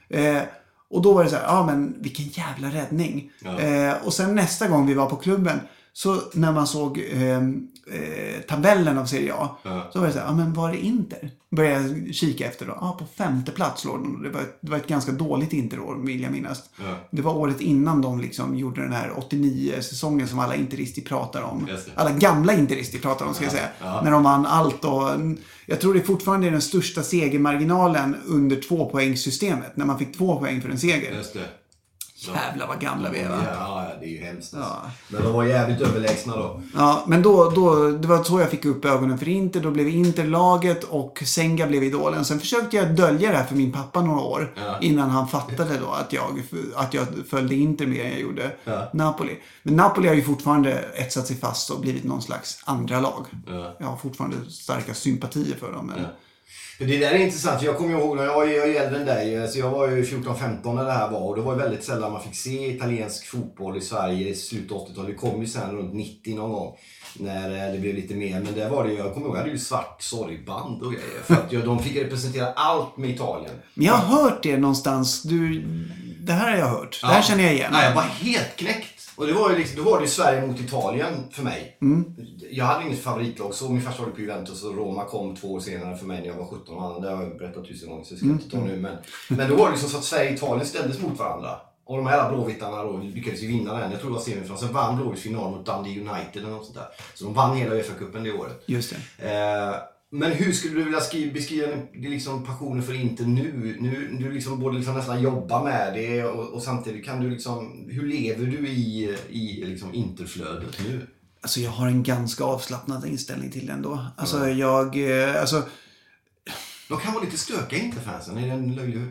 [SPEAKER 2] Eh, och då var det så här, ja men vilken jävla räddning. Eh, och sen nästa gång vi var på klubben, så när man såg eh, eh, tabellen av Serie A, så var det så här, ja men var det Inter? Började jag kika efter då. Ja, på femte plats låg de. Det var, ett- det var ett ganska dåligt Interår, vill jag minnas. Det var året innan de liksom gjorde den här 89-säsongen som alla interister pratar om. Alla gamla interister pratar om, ska jag säga. När de vann allt och... Jag tror det fortfarande är den största segermarginalen under tvåpoängssystemet. När man fick två poäng för en seger. Jävlar vad gamla vi är va?
[SPEAKER 1] Ja, ja, det är ju hemskt. alltså. Men de var jävligt överlägsna då.
[SPEAKER 2] Ja, men då, då, det var så jag fick upp ögonen för Inter. Då blev Inter laget och Senga blev idolen. Sen försökte jag dölja det här för min pappa några år. Innan han fattade då att jag, att jag följde Inter mer än jag gjorde Napoli. Men Napoli har ju fortfarande etsat sig fast och blivit någon slags andra lag. Jag har fortfarande starka sympatier för dem. Men...
[SPEAKER 1] För det där är intressant, jag kommer ihåg när jag var ju jag är ju äldre än dig. Så jag var ju 14-15 när det här var. Och det var ju väldigt sällan man fick se italiensk fotboll i Sverige i slutet av 80-talet. Det kom ju sen runt 90 någon gång. När eh, det blev lite mer. Men det var det ju, jag kommer ihåg, jag hade ju svart sorgband och grejer. För att jag, de fick representera allt med Italien.
[SPEAKER 2] Men jag har hört det någonstans. Du, det här har jag hört. Det här känner jag igen.
[SPEAKER 1] Nej, jag var helt knäckt. Och det var ju liksom, då var det ju Sverige mot Italien för mig. Jag hade inget favoritlag. Så min farsa håller på Juventus och Roma kom två år senare för mig när jag var 17 och Det har jag berättat tusen gånger så det ska jag inte ta nu. Men, men då var det liksom så att Sverige och Italien ställdes mot varandra. Och de här blåvittarna då lyckades ju vinna den. Jag tror det var semifinal. Sen vann Blåvitt final mot Dundee United eller något sånt där. Så de vann hela Uefa-cupen det året.
[SPEAKER 2] Just det.
[SPEAKER 1] Eh, men hur skulle du vilja skriva, beskriva din liksom passionen för Inter nu? nu du liksom borde liksom nästan jobba med det och, och samtidigt kan du liksom, hur lever du i, i liksom Interflödet nu?
[SPEAKER 2] Alltså jag har en ganska avslappnad inställning till den då. Alltså jag, eh, alltså
[SPEAKER 1] De kan vara lite stökiga Interfansen, är det en löjlig...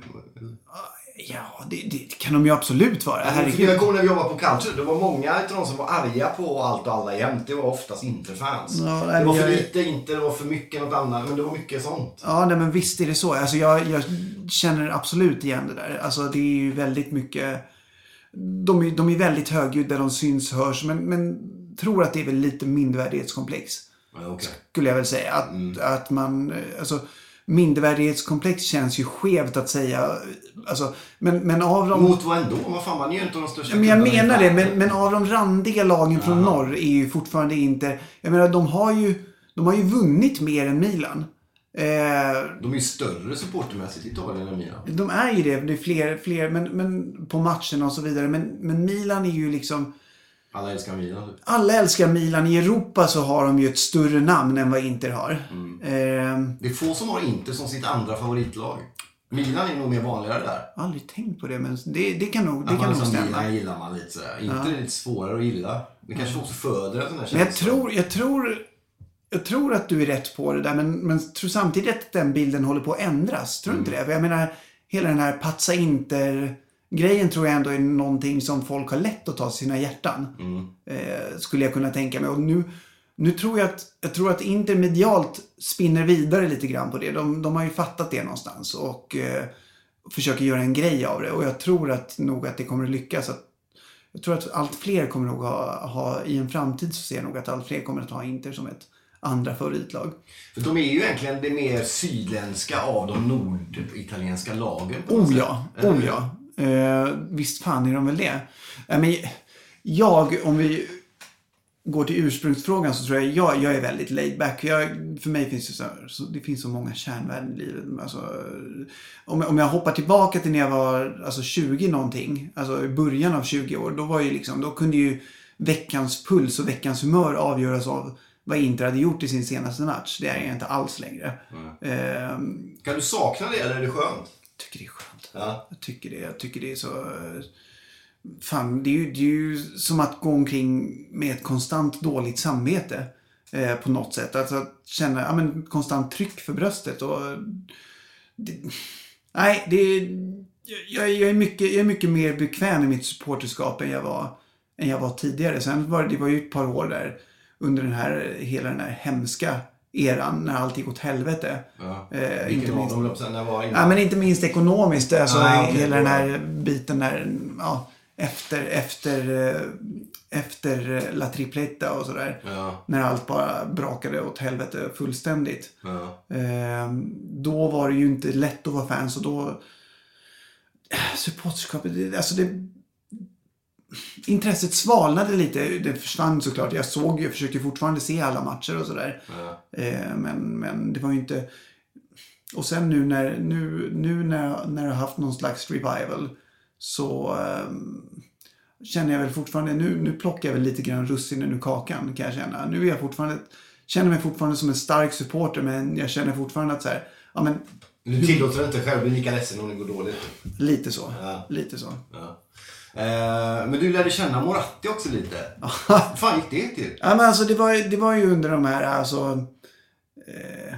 [SPEAKER 2] Ja, det, det kan de ju absolut vara.
[SPEAKER 1] För jag
[SPEAKER 2] Herregud.
[SPEAKER 1] kommer när vi jobbade på Culture, det var många utav de som var arga på allt och alla jämt. Det var oftast Interfans.
[SPEAKER 2] Ja, nej,
[SPEAKER 1] det var för
[SPEAKER 2] jag-
[SPEAKER 1] lite Inter, det var för mycket något annat. Men det var mycket sånt.
[SPEAKER 2] Ja, nej, men visst är det så. Alltså jag, jag känner absolut igen det där. Alltså det är ju väldigt mycket... De är, de är väldigt högljudda, de syns, hörs. Men, men tror att det är väl lite mindervärdighetskomplex.
[SPEAKER 1] Ja, okej.
[SPEAKER 2] Skulle jag väl säga. Att, att man... eh, Alltså, mindervärdighetskomplex känns ju skevt att säga. Alltså, men, men av de...
[SPEAKER 1] Mot vad ändå? Vad fan, man är ju inte de största
[SPEAKER 2] Men jag menar det, men, men av de randiga lagen från norr är ju fortfarande inte... Jag menar, de har ju, de har ju vunnit mer än Milan. Eh,
[SPEAKER 1] De är ju större supportermässigt i Italien än Milan.
[SPEAKER 2] de är ju det, det är fler, fler men, men på matcherna och så vidare. Men, men Milan är ju liksom...
[SPEAKER 1] Alla älskar Milan.
[SPEAKER 2] Alla älskar Milan. I Europa så har de ju ett större namn än vad Inter har. Eh,
[SPEAKER 1] Det är få som har Inter som sitt andra favoritlag. Milan är nog mer vanligare där.
[SPEAKER 2] aldrig tänkt på det, men det, det kan nog, det kan nog
[SPEAKER 1] som
[SPEAKER 2] stämma.
[SPEAKER 1] Milan gillar man lite sådär. Inter är lite svårare att gilla. Det kanske också föder en sån här
[SPEAKER 2] Men jag
[SPEAKER 1] känsla.
[SPEAKER 2] tror, jag tror, jag tror att du är rätt på det där. Men, men tror samtidigt att den bilden håller på att ändras. Tror du inte det? För jag menar, hela den här patsa inter grejen tror jag ändå är någonting som folk har lätt att ta till sina hjärtan. Eh, skulle jag kunna tänka mig. Och nu, nu tror jag att, jag tror att Inter medialt spinner vidare lite grann på det. De, de har ju fattat det någonstans. Och eh, försöker göra en grej av det. Och jag tror att nog att det kommer att lyckas. Att jag tror att allt fler kommer nog ha, ha, i en framtid så ser jag nog att allt fler kommer att ha Inter som ett andra favoritlag.
[SPEAKER 1] För de är ju egentligen det mer sydländska av de norditalienska lagen.
[SPEAKER 2] Oh ja, oh ja. Eh, visst fan är de väl det. Eh, men jag, om vi går till ursprungsfrågan så tror jag, jag, jag är väldigt laid back. Jag, för mig finns det så, så, det finns så många kärnvärden i livet. Alltså, om, om jag hoppar tillbaka till när jag var alltså 20 någonting, alltså i början av 20 år, då var ju liksom, då kunde ju veckans puls och veckans humör avgöras av vad Inter hade gjort i sin senaste match. Det är jag inte alls längre. Eh,
[SPEAKER 1] Kan du sakna det eller är det skönt?
[SPEAKER 2] tycker det är skönt.
[SPEAKER 1] Ja.
[SPEAKER 2] Jag tycker det. Jag tycker det är så... Eh, fan, det är ju, det är ju som att gå omkring med ett konstant dåligt samvete. Eh, på något sätt. Alltså att känna ja, men, konstant tryck för bröstet. Och, eh, det, nej, det är... Jag, jag, är mycket, jag är mycket mer bekväm i mitt supporterskap än jag var, än jag var tidigare. Sen var det, det var ju ett par år där under den här, hela den här hemska eran när allt gick åt helvete.
[SPEAKER 1] Ja.
[SPEAKER 2] Eh, inte
[SPEAKER 1] av
[SPEAKER 2] minst
[SPEAKER 1] dem, säga, när var
[SPEAKER 2] Ja, men inte minst ekonomiskt. Alltså,
[SPEAKER 1] Ah, okej,
[SPEAKER 2] hela den här biten där. Ja, efter, efter, eh, efter eh, La Tripleta och sådär.
[SPEAKER 1] Ja.
[SPEAKER 2] När allt bara brakade åt helvete fullständigt.
[SPEAKER 1] Ja.
[SPEAKER 2] Eh, då var det ju inte lätt att vara fans och då... Supporterskapet, alltså det... Intresset svalnade lite. Det försvann såklart. Jag såg, jag försökte fortfarande se alla matcher och sådär. Eh, men, men det var ju inte... Och sen nu när, nu, nu när, när jag har haft någon slags revival så ehm, känner jag väl fortfarande, nu, nu plockar jag väl lite grann russinen ur kakan kan jag känna. Nu är jag fortfarande, känner mig fortfarande som en stark supporter men jag känner fortfarande att så här, ja men
[SPEAKER 1] Du tillåter inte själv bli lika ledsen om det går dåligt.
[SPEAKER 2] lite så.
[SPEAKER 1] Ja.
[SPEAKER 2] Lite så.
[SPEAKER 1] Ja. Eh, men du lärde känna Moratti också lite. Hur fan gick det till?
[SPEAKER 2] Ja, men alltså det var, det var ju under de här, alltså, eh,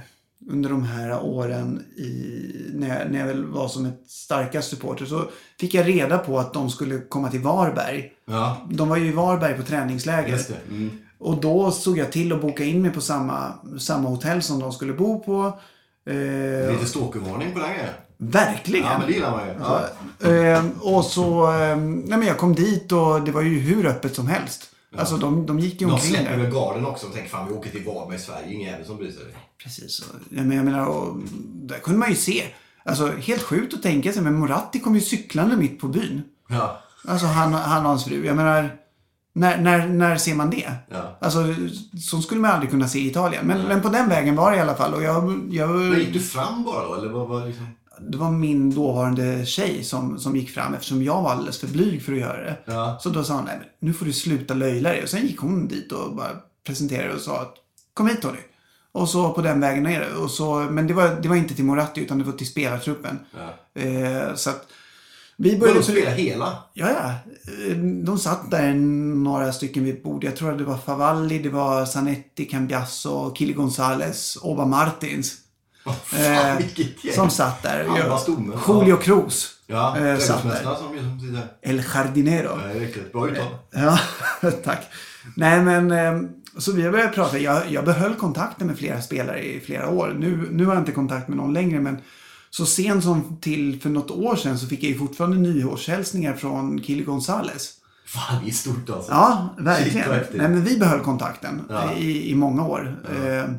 [SPEAKER 2] under de här åren i, när, jag, när jag väl var som ett starkast supporter så fick jag reda på att de skulle komma till Varberg.
[SPEAKER 1] Ja,
[SPEAKER 2] De var ju i Varberg på träningsläger.
[SPEAKER 1] Mm.
[SPEAKER 2] Och då såg jag till att boka in mig på samma, samma hotell som de skulle bo på. Eh,
[SPEAKER 1] Lite stalkervarning på den grejen.
[SPEAKER 2] verkligen.
[SPEAKER 1] Ja, men det gillar man ju. Ja.
[SPEAKER 2] Eh, och så, eh, nej men jag kom dit och det var ju hur öppet som helst. Alltså de, de gick ju
[SPEAKER 1] De
[SPEAKER 2] omkring
[SPEAKER 1] släpper
[SPEAKER 2] där.
[SPEAKER 1] väl garden också och tänker fan vi åker till Varberg i Sverige, ingen jävel som bryr sig.
[SPEAKER 2] Precis. Ja, men jag menar, och, där kunde man ju se. Alltså helt sjukt att tänka sig, men Moratti kom ju cyklande mitt på byn.
[SPEAKER 1] Ja.
[SPEAKER 2] Alltså han, han och hans fru. Jag menar, när, när, när ser man det?
[SPEAKER 1] Ja.
[SPEAKER 2] Alltså, så skulle man aldrig kunna se i Italien. Men, men på den vägen var det i alla fall. Och jag, jag,
[SPEAKER 1] Men gick du fram bara då? Eller vad var liksom...
[SPEAKER 2] det var min dåvarande tjej som, som gick fram eftersom jag var alldeles för blyg för att göra det.
[SPEAKER 1] Ja.
[SPEAKER 2] Så då sa hon, nej men nu får du sluta löjla dig. Och sen gick hon dit och bara presenterade och sa att kom hit Tony. Och så på den vägen ner. Och så, men det var, det var inte till Moratti utan det var till spelartruppen. Eh, så att vi
[SPEAKER 1] Började
[SPEAKER 2] började
[SPEAKER 1] de spela hela?
[SPEAKER 2] Ja, ja. Eh, De satt där några stycken vid ett bord. Jag tror att det var Favalli, det var Zanetti, Cambiasso, Kili Gonzales, Oba Martins.
[SPEAKER 1] Fan,
[SPEAKER 2] Eh,
[SPEAKER 1] vilket gäng.
[SPEAKER 2] som satt där.
[SPEAKER 1] Halva stommen.
[SPEAKER 2] Julio Cruz
[SPEAKER 1] Ja,
[SPEAKER 2] eh, satt där.
[SPEAKER 1] som, sitter.
[SPEAKER 2] El Jardinero.
[SPEAKER 1] Ja, riktigt bra uttal.
[SPEAKER 2] Ja, [laughs] tack. Nej, men eh, så vi har börjat prata. Jag, jag behöll kontakten med flera spelare i flera år. Nu, nu har jag inte kontakt med någon längre, men så sent som till för något år sedan så fick jag ju fortfarande nyårshälsningar från Kili Gonzales.
[SPEAKER 1] Fan, det är stort alltså.
[SPEAKER 2] Ja, verkligen. Nej, men vi behöll kontakten
[SPEAKER 1] Ja.
[SPEAKER 2] i, i många år. Eh,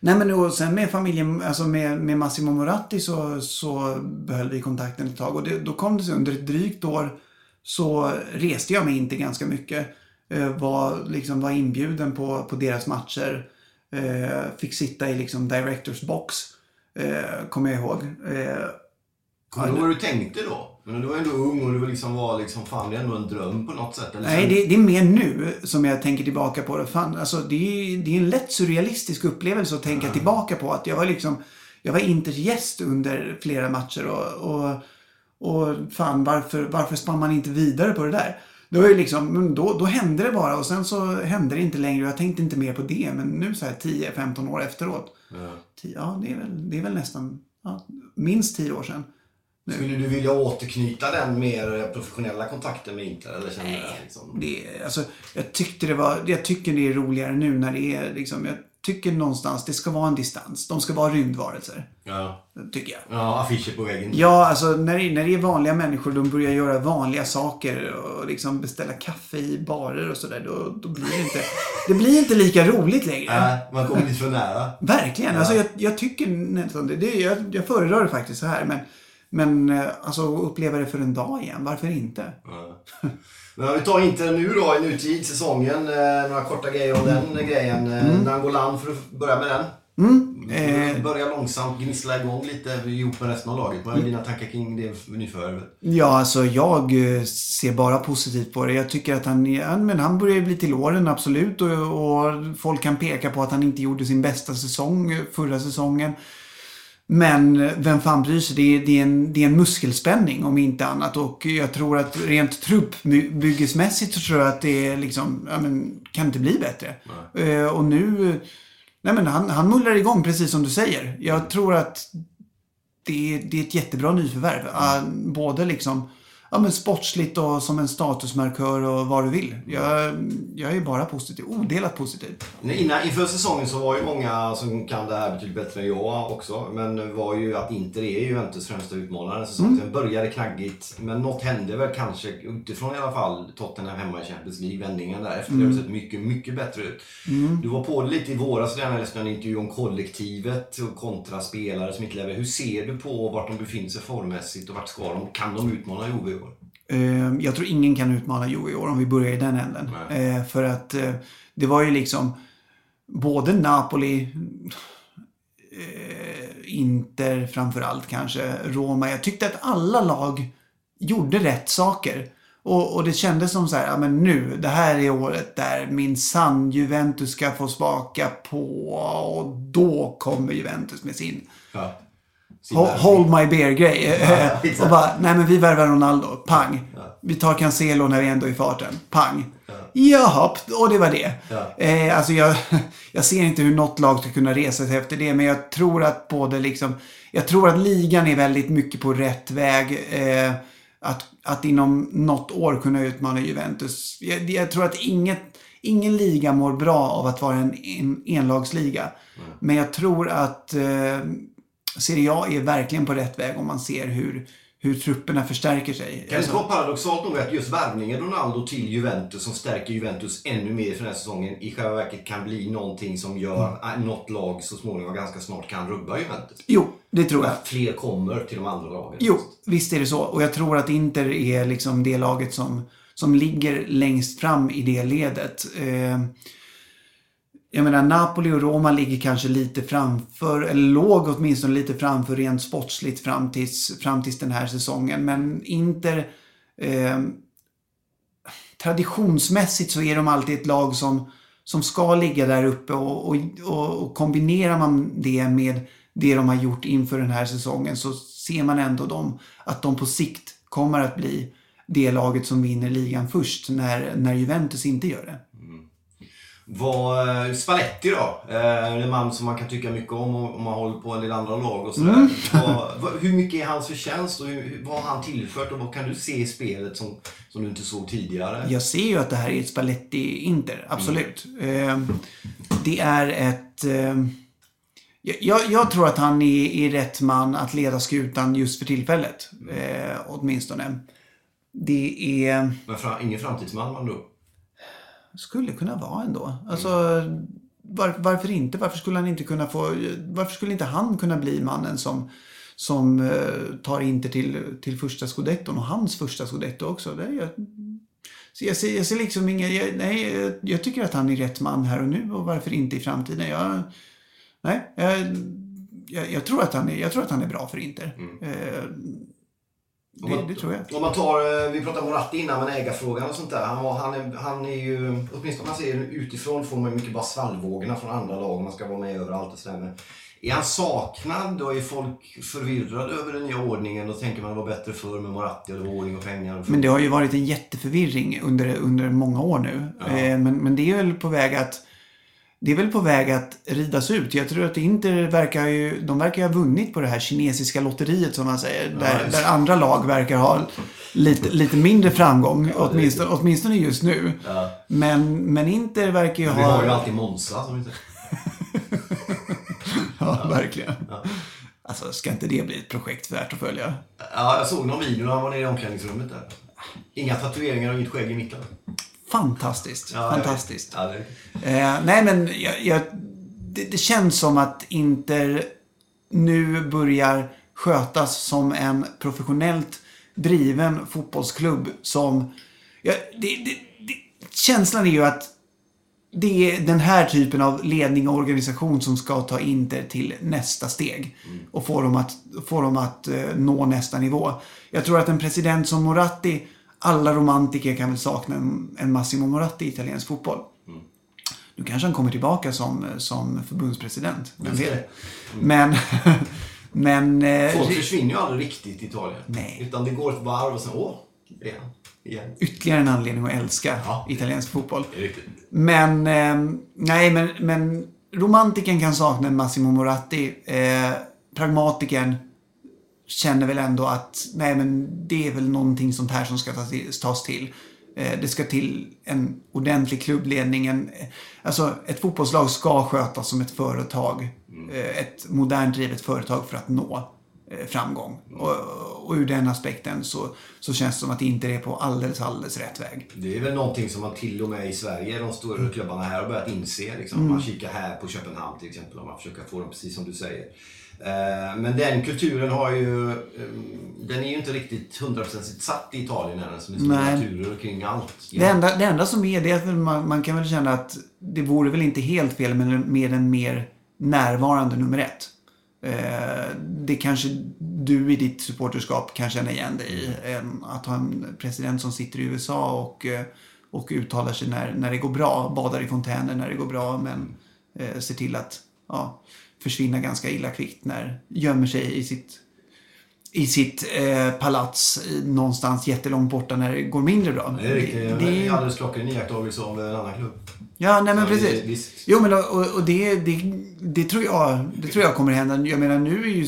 [SPEAKER 2] nej, men och sen med familjen, alltså med, med Massimo Moratti så, så behöll vi kontakten ett tag. Och det, då kom det sig under ett drygt år så reste jag mig inte ganska mycket. Eh, var, liksom, var inbjuden på, på deras matcher. Eh, fick sitta i liksom directors box. Eh, kommer jag ihåg. Eh,
[SPEAKER 1] Kommer du vad du tänkte då? Men du var ändå ung och du var liksom var liksom, fan det är ändå en dröm på något sätt. Eller
[SPEAKER 2] Nej, det, det är mer nu som jag tänker tillbaka på det. Fan, alltså, det, är, det är en lätt surrealistisk upplevelse att tänka tillbaka på. Att jag var liksom, jag var Inters gäst under flera matcher och, och, och fan varför, varför spann man inte vidare på det där? Det var ju liksom, men då, då hände det bara och sen så hände det inte längre och jag tänkte inte mer på det. Men nu så här 10-15 år efteråt.
[SPEAKER 1] Ja.
[SPEAKER 2] Tio- Ja, det är väl, det är väl nästan ja, minst 10 år sedan.
[SPEAKER 1] Skulle du vilja återknyta den mer professionella kontakten med Inter? Eller känner du det liksom?
[SPEAKER 2] Det, alltså, jag, tyckte det var, jag tycker det är roligare nu när det är liksom, jag tycker någonstans det ska vara en distans. De ska vara rymdvarelser.
[SPEAKER 1] Ja.
[SPEAKER 2] Tycker jag.
[SPEAKER 1] Ja, affischer på väggen.
[SPEAKER 2] Ja, alltså när det, när det är vanliga människor, de börjar göra vanliga saker och liksom beställa kaffe i barer och sådär. Då, då blir det inte, det blir inte lika roligt längre.
[SPEAKER 1] Nej, man kommer lite för nära.
[SPEAKER 2] Verkligen. Alltså jag, jag tycker nästan det. det jag, jag föredrar det faktiskt så här. Men, men eh, alltså uppleva det för en dag igen, varför inte? [laughs]
[SPEAKER 1] Men vi tar Inter nu då i nutid, säsongen. Eh, några korta grejer om den grejen. Eh,
[SPEAKER 2] Mm.
[SPEAKER 1] Nangolan, för att börja med den.
[SPEAKER 2] Eh,
[SPEAKER 1] Börja långsamt gnissla igång lite ihop med resten av laget. Vad är dina tankar kring det nyförvärvet?
[SPEAKER 2] Ja, alltså jag eh, ser bara positivt på det. Jag tycker att han, är- han, men han börjar bli till åren, absolut. Och, och folk kan peka på att han inte gjorde sin bästa säsong förra säsongen. Men vem fan bryr sig? Det är, det, är en, det är en muskelspänning om inte annat. Och jag tror att rent truppbyggesmässigt så tror jag att det är liksom, ja men, kan inte bli bättre. Eh, och nu, nej men han, han mullrar igång precis som du säger. Jag tror att det är, det är ett jättebra nyförvärv. Ah, både liksom ja, men sportsligt och som en statusmarkör och vad du vill. Jag, jag är bara positiv. Odelat positiv.
[SPEAKER 1] Innan, inför säsongen så var ju många som kan det här betydligt bättre än jag också. Men var ju att Inter är Juventus främsta utmanare. Säsongen
[SPEAKER 2] Mm.
[SPEAKER 1] Började knaggigt. Men något hände väl kanske utifrån i alla fall Tottenham hemma i Champions League. Vändningen där. Efter det
[SPEAKER 2] Mm.
[SPEAKER 1] har sett mycket, mycket bättre ut. Du var på det lite i våras redan. Jag läste en intervju om kollektivet och kontra spelare som inte lever. Hur ser du på vart de befinner sig formmässigt och vart ska de? Kan de utmana Juve
[SPEAKER 2] Jag tror ingen kan utmana Juve i år om vi börjar i den änden. Eh, För att eh, det var ju liksom både Napoli, eh, Inter framförallt kanske, Roma. Jag tyckte att alla lag gjorde rätt saker. Och, och det kändes som så här, ja men nu, det här är året där min sann Juventus ska få smaka på och då kommer Juventus med sin
[SPEAKER 1] Ja.
[SPEAKER 2] Ho- Hold my beer-grej. [laughs] och bara, nej men vi värvar Ronaldo. Pang. Vi tar Cancelo när vi ändå är i farten. Pang. Jaha, och det var det. Eh, alltså jag, [laughs] jag ser inte hur något lag ska kunna resa sig efter det. Men jag tror att både liksom... Jag tror att ligan är väldigt mycket på rätt väg. Eh, att, att inom något år kunna utmana Juventus. Jag, jag tror att inget, ingen liga mår bra av att vara en, en enlagsliga. Men jag tror att eh, Serie A är verkligen på rätt väg om man ser hur, hur trupperna förstärker sig.
[SPEAKER 1] Kan det vara paradoxalt nog att just värvningen Ronaldo till Juventus som stärker Juventus ännu mer för den här säsongen i själva verket kan bli någonting som gör att något lag så småningom ganska snart kan rubba Juventus?
[SPEAKER 2] Jo, det tror jag.
[SPEAKER 1] Att fler kommer till de andra lagen.
[SPEAKER 2] Jo, visst är det så. Och jag tror att Inter är liksom det laget som, som ligger längst fram i det ledet. Eh, jag menar, Napoli och Roma ligger kanske lite framför, eller låg åtminstone lite framför rent sportsligt fram tills, fram tills den här säsongen. Men Inter, eh, traditionsmässigt så är de alltid ett lag som, som ska ligga där uppe och, och, och, och kombinerar man det med det de har gjort inför den här säsongen så ser man ändå dem, att de på sikt kommer att bli det laget som vinner ligan först när, när Juventus inte gör det.
[SPEAKER 1] Vad, eh, Spalletti då? Eh, en man som man kan tycka mycket om om man håller på en del andra lag och sådär.
[SPEAKER 2] Mm.
[SPEAKER 1] Hur mycket är hans förtjänst och hur, vad har han tillfört och vad kan du se i spelet som, som du inte såg tidigare?
[SPEAKER 2] Jag ser ju att det här är ett Spalletti-Inter, absolut. Eh, det är ett... Eh, jag, jag tror att han är, är rätt man att leda skutan just för tillfället. Eh, åtminstone. Det är...
[SPEAKER 1] Men ingen framtidsman man då?
[SPEAKER 2] Skulle kunna vara ändå. Alltså, var, varför inte? Varför skulle han inte kunna få... Varför skulle inte han kunna bli mannen som, som eh, tar Inter till, till första scudetton och hans första scudetto också? Det, jag, så jag, ser, jag ser liksom ingen... Jag, nej, jag, jag tycker att han är rätt man här och nu och varför inte i framtiden? Jag, nej, jag, jag, jag, tror att han är, jag tror att han är bra för Inter. Eh,
[SPEAKER 1] Om
[SPEAKER 2] det,
[SPEAKER 1] man-
[SPEAKER 2] det tror jag.
[SPEAKER 1] Om man tar, eh, vi pratade om Moratti innan, men ägarfrågan och sånt där. Han, var, han, är, han är ju, åtminstone om man ser utifrån får man mycket bara svallvågorna från andra lag. Man ska vara med överallt och sådär. Men är han saknad och är folk förvirrade över den nya ordningen? och tänker man det var bättre förr med Moratti och det var ordning och pengar.
[SPEAKER 2] Men det har ju varit en jätteförvirring under, under många år nu. Eh, men, men det är väl på väg att det är väl på väg att ridas ut. Jag tror att Inter verkar ju, de verkar ju ha vunnit på det här kinesiska lotteriet som man säger. Där, där andra lag verkar ha lite, lite mindre framgång, åtminstone, åtminstone just nu. Men, men Inter verkar ju
[SPEAKER 1] Vi
[SPEAKER 2] ha...
[SPEAKER 1] har ju alltid Monza som inte... [laughs]
[SPEAKER 2] Ja, verkligen. Alltså, ska inte det bli ett projekt värt att följa?
[SPEAKER 1] Ja, jag såg någon video när han var nere i omklädningsrummet där. Inga tatueringar och inget skägg i mitten.
[SPEAKER 2] Fantastiskt.
[SPEAKER 1] Ja,
[SPEAKER 2] Fantastiskt.
[SPEAKER 1] Ja, det...
[SPEAKER 2] Eh, nej, men jag, jag, det, det känns som att Inter nu börjar skötas som en professionellt driven fotbollsklubb som... Ja, det, det, det, känslan är ju att det är den här typen av ledning och organisation som ska ta Inter till nästa steg. Och få dem att, få dem att eh, nå nästa nivå. Jag tror att en president som Moratti, alla romantiker kan väl sakna en, en Massimo Moratti i italiensk fotboll. Nu kanske han kommer tillbaka som, som förbundspresident. Vem vet? Men... [laughs] men eh,
[SPEAKER 1] Folk försvinner ju aldrig riktigt i Italien.
[SPEAKER 2] Nej.
[SPEAKER 1] Utan det går ett varv och sen, åh, igen. igen.
[SPEAKER 2] ytterligare en anledning att älska
[SPEAKER 1] Ja.
[SPEAKER 2] italiensk fotboll. Men, eh, nej, men, men romantiken kan sakna en Massimo Moratti. Eh, pragmatikern känner väl ändå att nej men det är väl någonting sånt här som ska tas till. Eh, Det ska till en ordentlig klubbledning. En, alltså ett fotbollslag ska skötas som ett företag. Eh, Ett modernt drivet företag för att nå eh, framgång. Och, och ur den aspekten så, så känns det som att det inte är på alldeles, alldeles rätt väg.
[SPEAKER 1] Det är väl någonting som man till och med i Sverige, de stora klubbarna här har börjat inse. Liksom.
[SPEAKER 2] Mm.
[SPEAKER 1] Man kikar här på Köpenhamn till exempel och man försöker få dem precis som du säger. Eh, Men den kulturen har ju, eh, den är ju inte riktigt hundraprocentigt satt i Italien än. Som är
[SPEAKER 2] Nej.
[SPEAKER 1] naturer kring allt.
[SPEAKER 2] Det enda, det enda som är det är att man, man kan väl känna att det vore väl inte helt fel med, med en mer närvarande nummer ett. Eh, det kanske du i ditt supporterskap kan känna igen dig i. En, att ha en president som sitter i USA och, eh, och uttalar sig när, när det går bra. Badar i fontäner när det går bra men eh, ser till att ja, försvinna ganska illa kvickt när gömmer sig i sitt i sitt eh, palats någonstans jättelångt borta när det går mindre bra.
[SPEAKER 1] Det är riktigt.
[SPEAKER 2] Det-
[SPEAKER 1] Det,
[SPEAKER 2] är-
[SPEAKER 1] alldeles klockren iakttagelse av en annan klubb.
[SPEAKER 2] Ja, nej men
[SPEAKER 1] Ja,
[SPEAKER 2] precis.
[SPEAKER 1] visst.
[SPEAKER 2] Jo, men och, och det, det, det, tror jag, det tror jag kommer hända. Jag menar, nu är ju,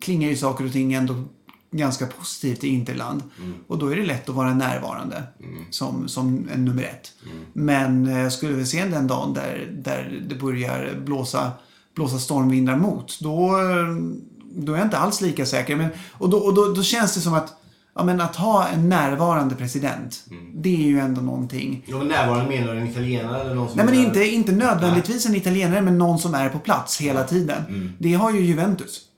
[SPEAKER 2] klingar ju saker och ting ändå ganska positivt i Interland. Och då är det lätt att vara närvarande som, som en nummer ett. Men eh, skulle vi se den dagen där, där det börjar blåsa, blåsa stormvindar mot, då, eh, då är jag inte alls lika säker. Men, och då, och då, då känns det som att Ja, men att ha en närvarande president, det är ju ändå någonting.
[SPEAKER 1] Ja, men närvarande menar du en italienare eller någon som
[SPEAKER 2] Nej men inte, inte nödvändigtvis en italienare men någon som är på plats hela tiden. Det har ju Juventus.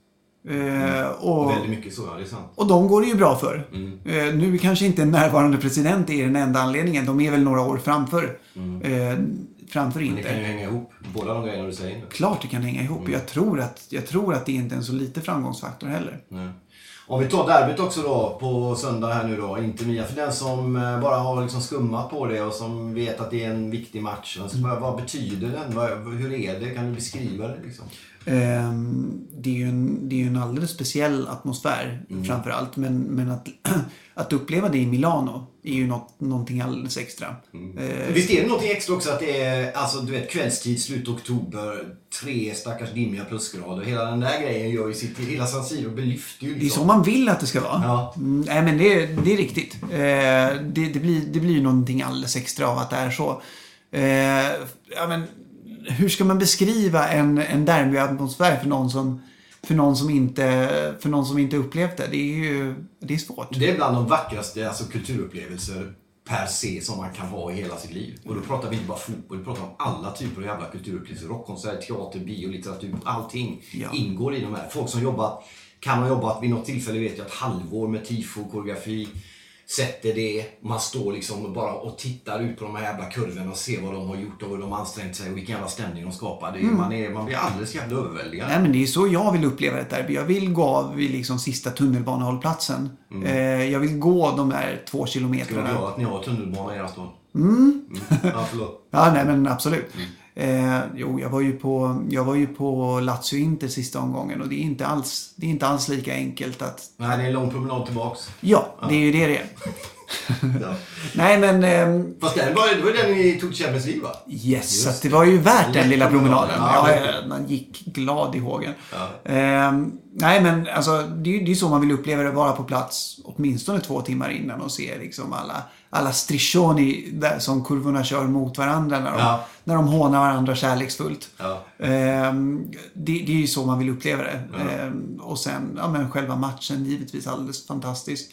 [SPEAKER 2] Eh, och,
[SPEAKER 1] Väldigt mycket så, ja. Det är sant.
[SPEAKER 2] och de går det ju bra för. Eh, nu kanske inte en närvarande president är den enda anledningen. De är väl några år framför, eh, framför
[SPEAKER 1] Men det kan ju hänga ihop, båda de grejerna du säger nu.
[SPEAKER 2] Klart det kan hänga ihop. Jag, tror att, jag tror att det inte är en så lite framgångsfaktor heller.
[SPEAKER 1] Nej. Om vi tar derbyt också då på söndag här nu då. Inte Mia. För den som eh, bara har liksom skummat på det och som vet att det är en viktig match. Alltså, vad, vad betyder den? Vad, hur är det? Kan du beskriva det liksom?
[SPEAKER 2] Ehm, det är ju en, det är en alldeles speciell atmosfär framför allt. Men, men att, [clears throat] att uppleva det i Milano är ju något, någonting alldeles extra. Eh,
[SPEAKER 1] Visst är det någonting extra också att det är alltså, du vet, kvällstid, slut oktober, tre stackars dimmiga plusgrader. Hela den där grejen gör ju sitt Hela San Siro belyfter ju
[SPEAKER 2] det är
[SPEAKER 1] liksom.
[SPEAKER 2] så man vill att det ska vara.
[SPEAKER 1] Ja.
[SPEAKER 2] Mm, nej men det, är- det är riktigt. Eh, det, det, blir, det blir ju någonting alldeles extra av att det är så. Eh, ja, men, hur ska man beskriva en, en derbyatmosfär för någon som för någon som inte, för någon som inte upplevt det. Det är ju det är svårt.
[SPEAKER 1] Det är bland de vackraste alltså, kulturupplevelser per se som man kan ha i hela sitt liv. Och då pratar vi inte bara fotboll, vi pratar om alla typer av jävla kulturupplevelser. Rockkonsert, teater, bio, litteratur, allting
[SPEAKER 2] Ja.
[SPEAKER 1] ingår i de här. Folk som jobbat, kan ha jobbat vid något tillfälle vet jag ett halvår med tifo, koreografi. Sätter det, man står liksom bara och tittar ut på de här jävla kurvorna och ser vad de har gjort och hur de har ansträngt sig och vilken jävla stämning de skapar. Det är, man, är, man blir alldeles jävla överväldigad.
[SPEAKER 2] Nej, men det är så jag vill uppleva ett derby. Jag vill gå av vid liksom sista tunnelbanehållplatsen. Eh, jag vill gå de där två
[SPEAKER 1] Ska vara glad
[SPEAKER 2] kilometrarna.
[SPEAKER 1] att ni har tunnelbana i era stad. Mm. Ja, förlåt. [laughs]
[SPEAKER 2] Ja, nej men absolut. Eh, jo, jag var ju på, jag var ju på Lazio Inter sista omgången och det är inte alls, det är inte alls lika enkelt att...
[SPEAKER 1] Nej, det är en lång promenad tillbaks.
[SPEAKER 2] Ja, det är ju det det är.
[SPEAKER 1] Ja.
[SPEAKER 2] Nej, men... ehm,
[SPEAKER 1] Fast den var, det var den ni tog Champions League va?
[SPEAKER 2] Yes, så
[SPEAKER 1] Just
[SPEAKER 2] att det var ju värt den lilla promenaden.
[SPEAKER 1] promenad.
[SPEAKER 2] Ja,
[SPEAKER 1] Ja,
[SPEAKER 2] man gick glad i hågen. Ehm, nej, men alltså, det är ju så man vill uppleva det, vara på plats åtminstone två timmar innan och se liksom alla, alla striscioni där som kurvorna kör mot varandra när de, när de hånar varandra kärleksfullt. Ehm, det, det är ju så man vill uppleva det. Ehm, och sen, ja men själva matchen givetvis alldeles fantastisk.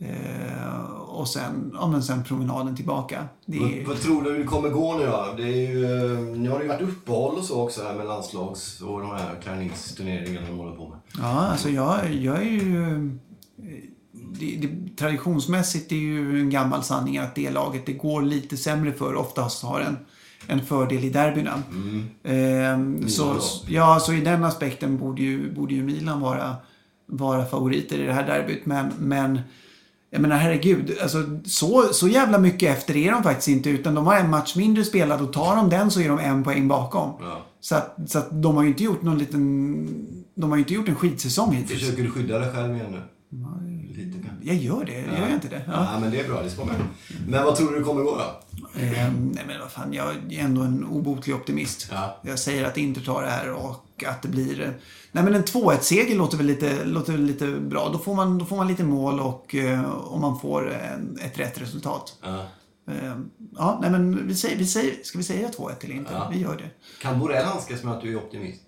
[SPEAKER 2] Ehm, och sen, ja men sen promenaden tillbaka. Är,
[SPEAKER 1] Vad, tror du det kommer gå nu då? Det är ju, eh, nu har det ju varit uppehåll och så också här med landslags och de här träningsturneringarna de håller på med.
[SPEAKER 2] Ja, alltså jag, jag är ju... eh, Det, det, traditionsmässigt är ju en gammal sanning att det laget det går lite sämre för oftast har en, en fördel i derbyna. Ehm, så, ja, så i den aspekten borde ju, borde ju Milan vara, vara favoriter i det här derbyt. Men, men jag menar herregud, alltså, så, så jävla mycket efter är de faktiskt inte. Utan de har en match mindre spelad och tar de den så är de en poäng bakom.
[SPEAKER 1] Ja.
[SPEAKER 2] Så, att, så att de har ju inte gjort någon liten... De har ju inte gjort en skitsäsong hittills.
[SPEAKER 1] Försöker du skydda dig själv igen nu? Lite kanske.
[SPEAKER 2] Jag gör det, gör jag inte det? Ja.
[SPEAKER 1] Ja. men det är bra, det ska med. Men vad tror du det kommer gå då?
[SPEAKER 2] Ehm, nej men vad fan, jag är ändå en obotlig optimist.
[SPEAKER 1] Ja.
[SPEAKER 2] Jag säger att Inter tar det här och och att det blir... eh, Nej men en 2-1-seger låter väl lite, låter väl lite bra. Då får, man, då får man lite mål och, eh, och man får en, ett rätt resultat.
[SPEAKER 1] Ja.
[SPEAKER 2] Eh, Ja, nej men vi säger, vi säger, ska vi säga 2-1 eller inte?
[SPEAKER 1] Ja.
[SPEAKER 2] Vi gör det.
[SPEAKER 1] Kan Borrell handskas med att du är optimist?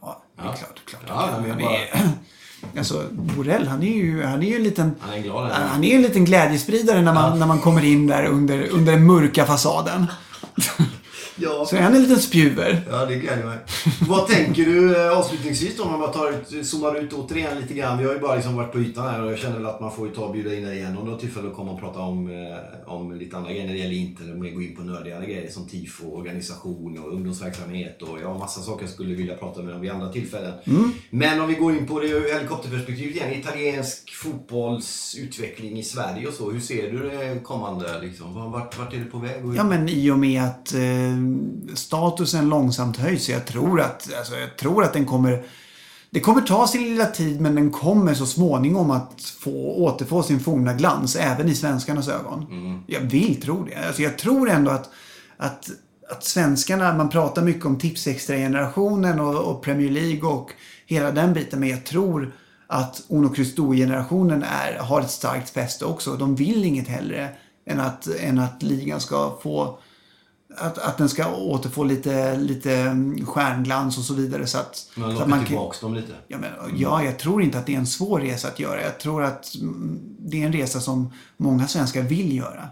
[SPEAKER 2] Ja, det är
[SPEAKER 1] Ja.
[SPEAKER 2] klart. klart.
[SPEAKER 1] Ja, men bara-
[SPEAKER 2] alltså, Borrell, han är ju, han är ju en liten...
[SPEAKER 1] Han är glad?
[SPEAKER 2] Han är en liten glädjespridare när man, när man kommer in där under, under den mörka fasaden. [laughs]
[SPEAKER 1] Ja.
[SPEAKER 2] Så är han en liten spjuver.
[SPEAKER 1] Ja, det gläder mig. Vad tänker du eh, avslutningsvis då, om man bara tar ut, zoomar ut återigen lite grann. Vi har ju bara liksom varit på ytan här och jag känner väl att man får ju ta och bjuda in dig igen om du har tillfälle att komma och prata om, eh, om lite andra grejer när det gäller Inter. Eller mer gå in på nördigare grejer som tifo, organisation och ungdomsverksamhet och ja, massa saker jag skulle vilja prata med om vid andra tillfällen. Men om vi går in på det ur helikopterperspektivet igen. Italiensk fotbollsutveckling i Sverige och så. Hur ser du det kommande liksom? Vart, vart är det på väg?
[SPEAKER 2] Ja, men i och med att eh, statusen långsamt höjs. så Jag tror att, alltså, jag tror att den kommer... Det kommer ta sin lilla tid men den kommer så småningom att få återfå sin forna glans även i svenskarnas ögon. Jag vill tro det. Alltså, jag tror ändå att, att, att svenskarna, man pratar mycket om tipsextra-generationen och, och Premier League och hela den biten. Men jag tror att Uno Cristo-generationen är, har ett starkt fäste också. De vill inget hellre än att, än att ligan ska få att, att den ska återfå lite, lite mm, stjärnglans och så vidare. Så att,
[SPEAKER 1] Man lockar
[SPEAKER 2] man kan,
[SPEAKER 1] dem lite.
[SPEAKER 2] ja, men, ja, jag tror inte att det är en svår resa att göra. Jag tror att mm, det är en resa som många svenskar vill göra.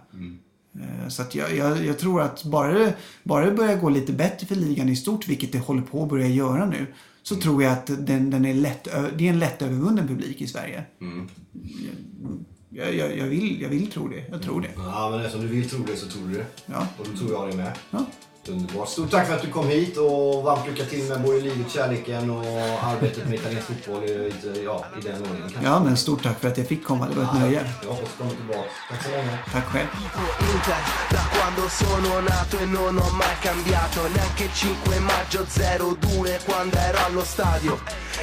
[SPEAKER 2] Eh, Så att jag, jag, jag tror att bara det, bara det börjar gå lite bättre för ligan i stort, vilket det håller på att börja göra nu, så tror jag att den, den är lätt, det är en lättövervunnen publik i Sverige. Jag, jag, jag, vill, jag vill tro det. Jag tror det.
[SPEAKER 1] Ja, men eftersom du vill tro det så tror du det.
[SPEAKER 2] Ja.
[SPEAKER 1] Och då tror jag det med.
[SPEAKER 2] Ja.
[SPEAKER 1] Underbart. Stort tack för att du kom hit och varmt lycka till med både livet, kärleken och arbetet med italiensk fotboll i, ja, i den ordningen. kanske.
[SPEAKER 2] ja, men stort tack för att jag fick komma. Det var ett nöje.
[SPEAKER 1] Jag hoppas du kommer tillbaka. Tack så länge.
[SPEAKER 2] Tack själv.
[SPEAKER 3] Da quando sono nato e non ho mai cambiato neanche il 5 maggio 02 quando ero allo stadio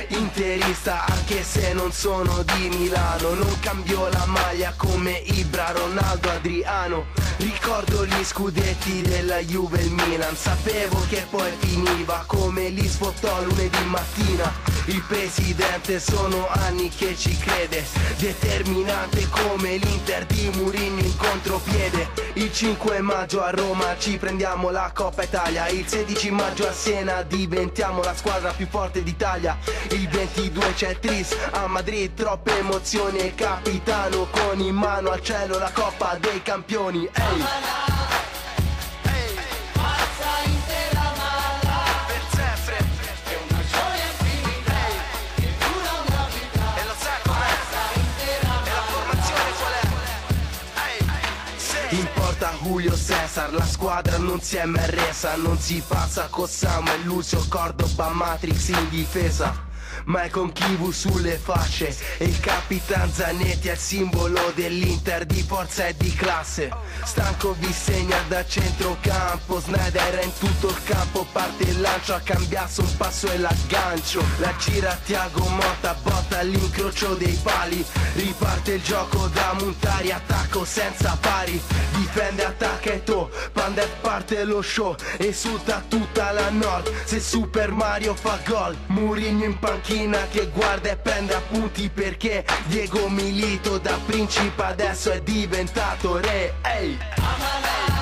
[SPEAKER 3] interista anche se non sono di Milano non cambio la maglia come Ibra, Ronaldo, Adriano ricordo gli scudetti della Juve il Milan sapevo che poi finiva come li sfottò lunedì mattina. Il presidente sono anni che ci crede determinante come l'Inter di Mourinho in contropiede. Il 5 maggio a Roma ci prendiamo la Coppa Italia il 16 maggio a Siena diventiamo la squadra più forte d'Italia. Il 22 c'è Tris a Madrid troppe emozioni e capitano con in mano al cielo la Coppa dei Campioni. Ehi! Julio Cesar, la squadra non si è mai resa, non si passa con Samuel, Lucio, Cordoba, Matrix in difesa. Ma è con Kivu sulle facce E il capitan Zanetti è il simbolo dell'Inter di forza e di classe. Stanco vi segna da centrocampo Snyder è in tutto il campo Parte il lancio a cambiasso un passo e l'aggancio. La gira Tiago Motta Botta all'incrocio dei pali. Riparte il gioco da Montari Attacco senza pari. Difende attacca e to Pandev parte lo show Esulta tutta la nord Se Super Mario fa gol Murigno in panchina che guarda e prende appunti Perché Diego Milito da principe adesso è diventato re. Ehi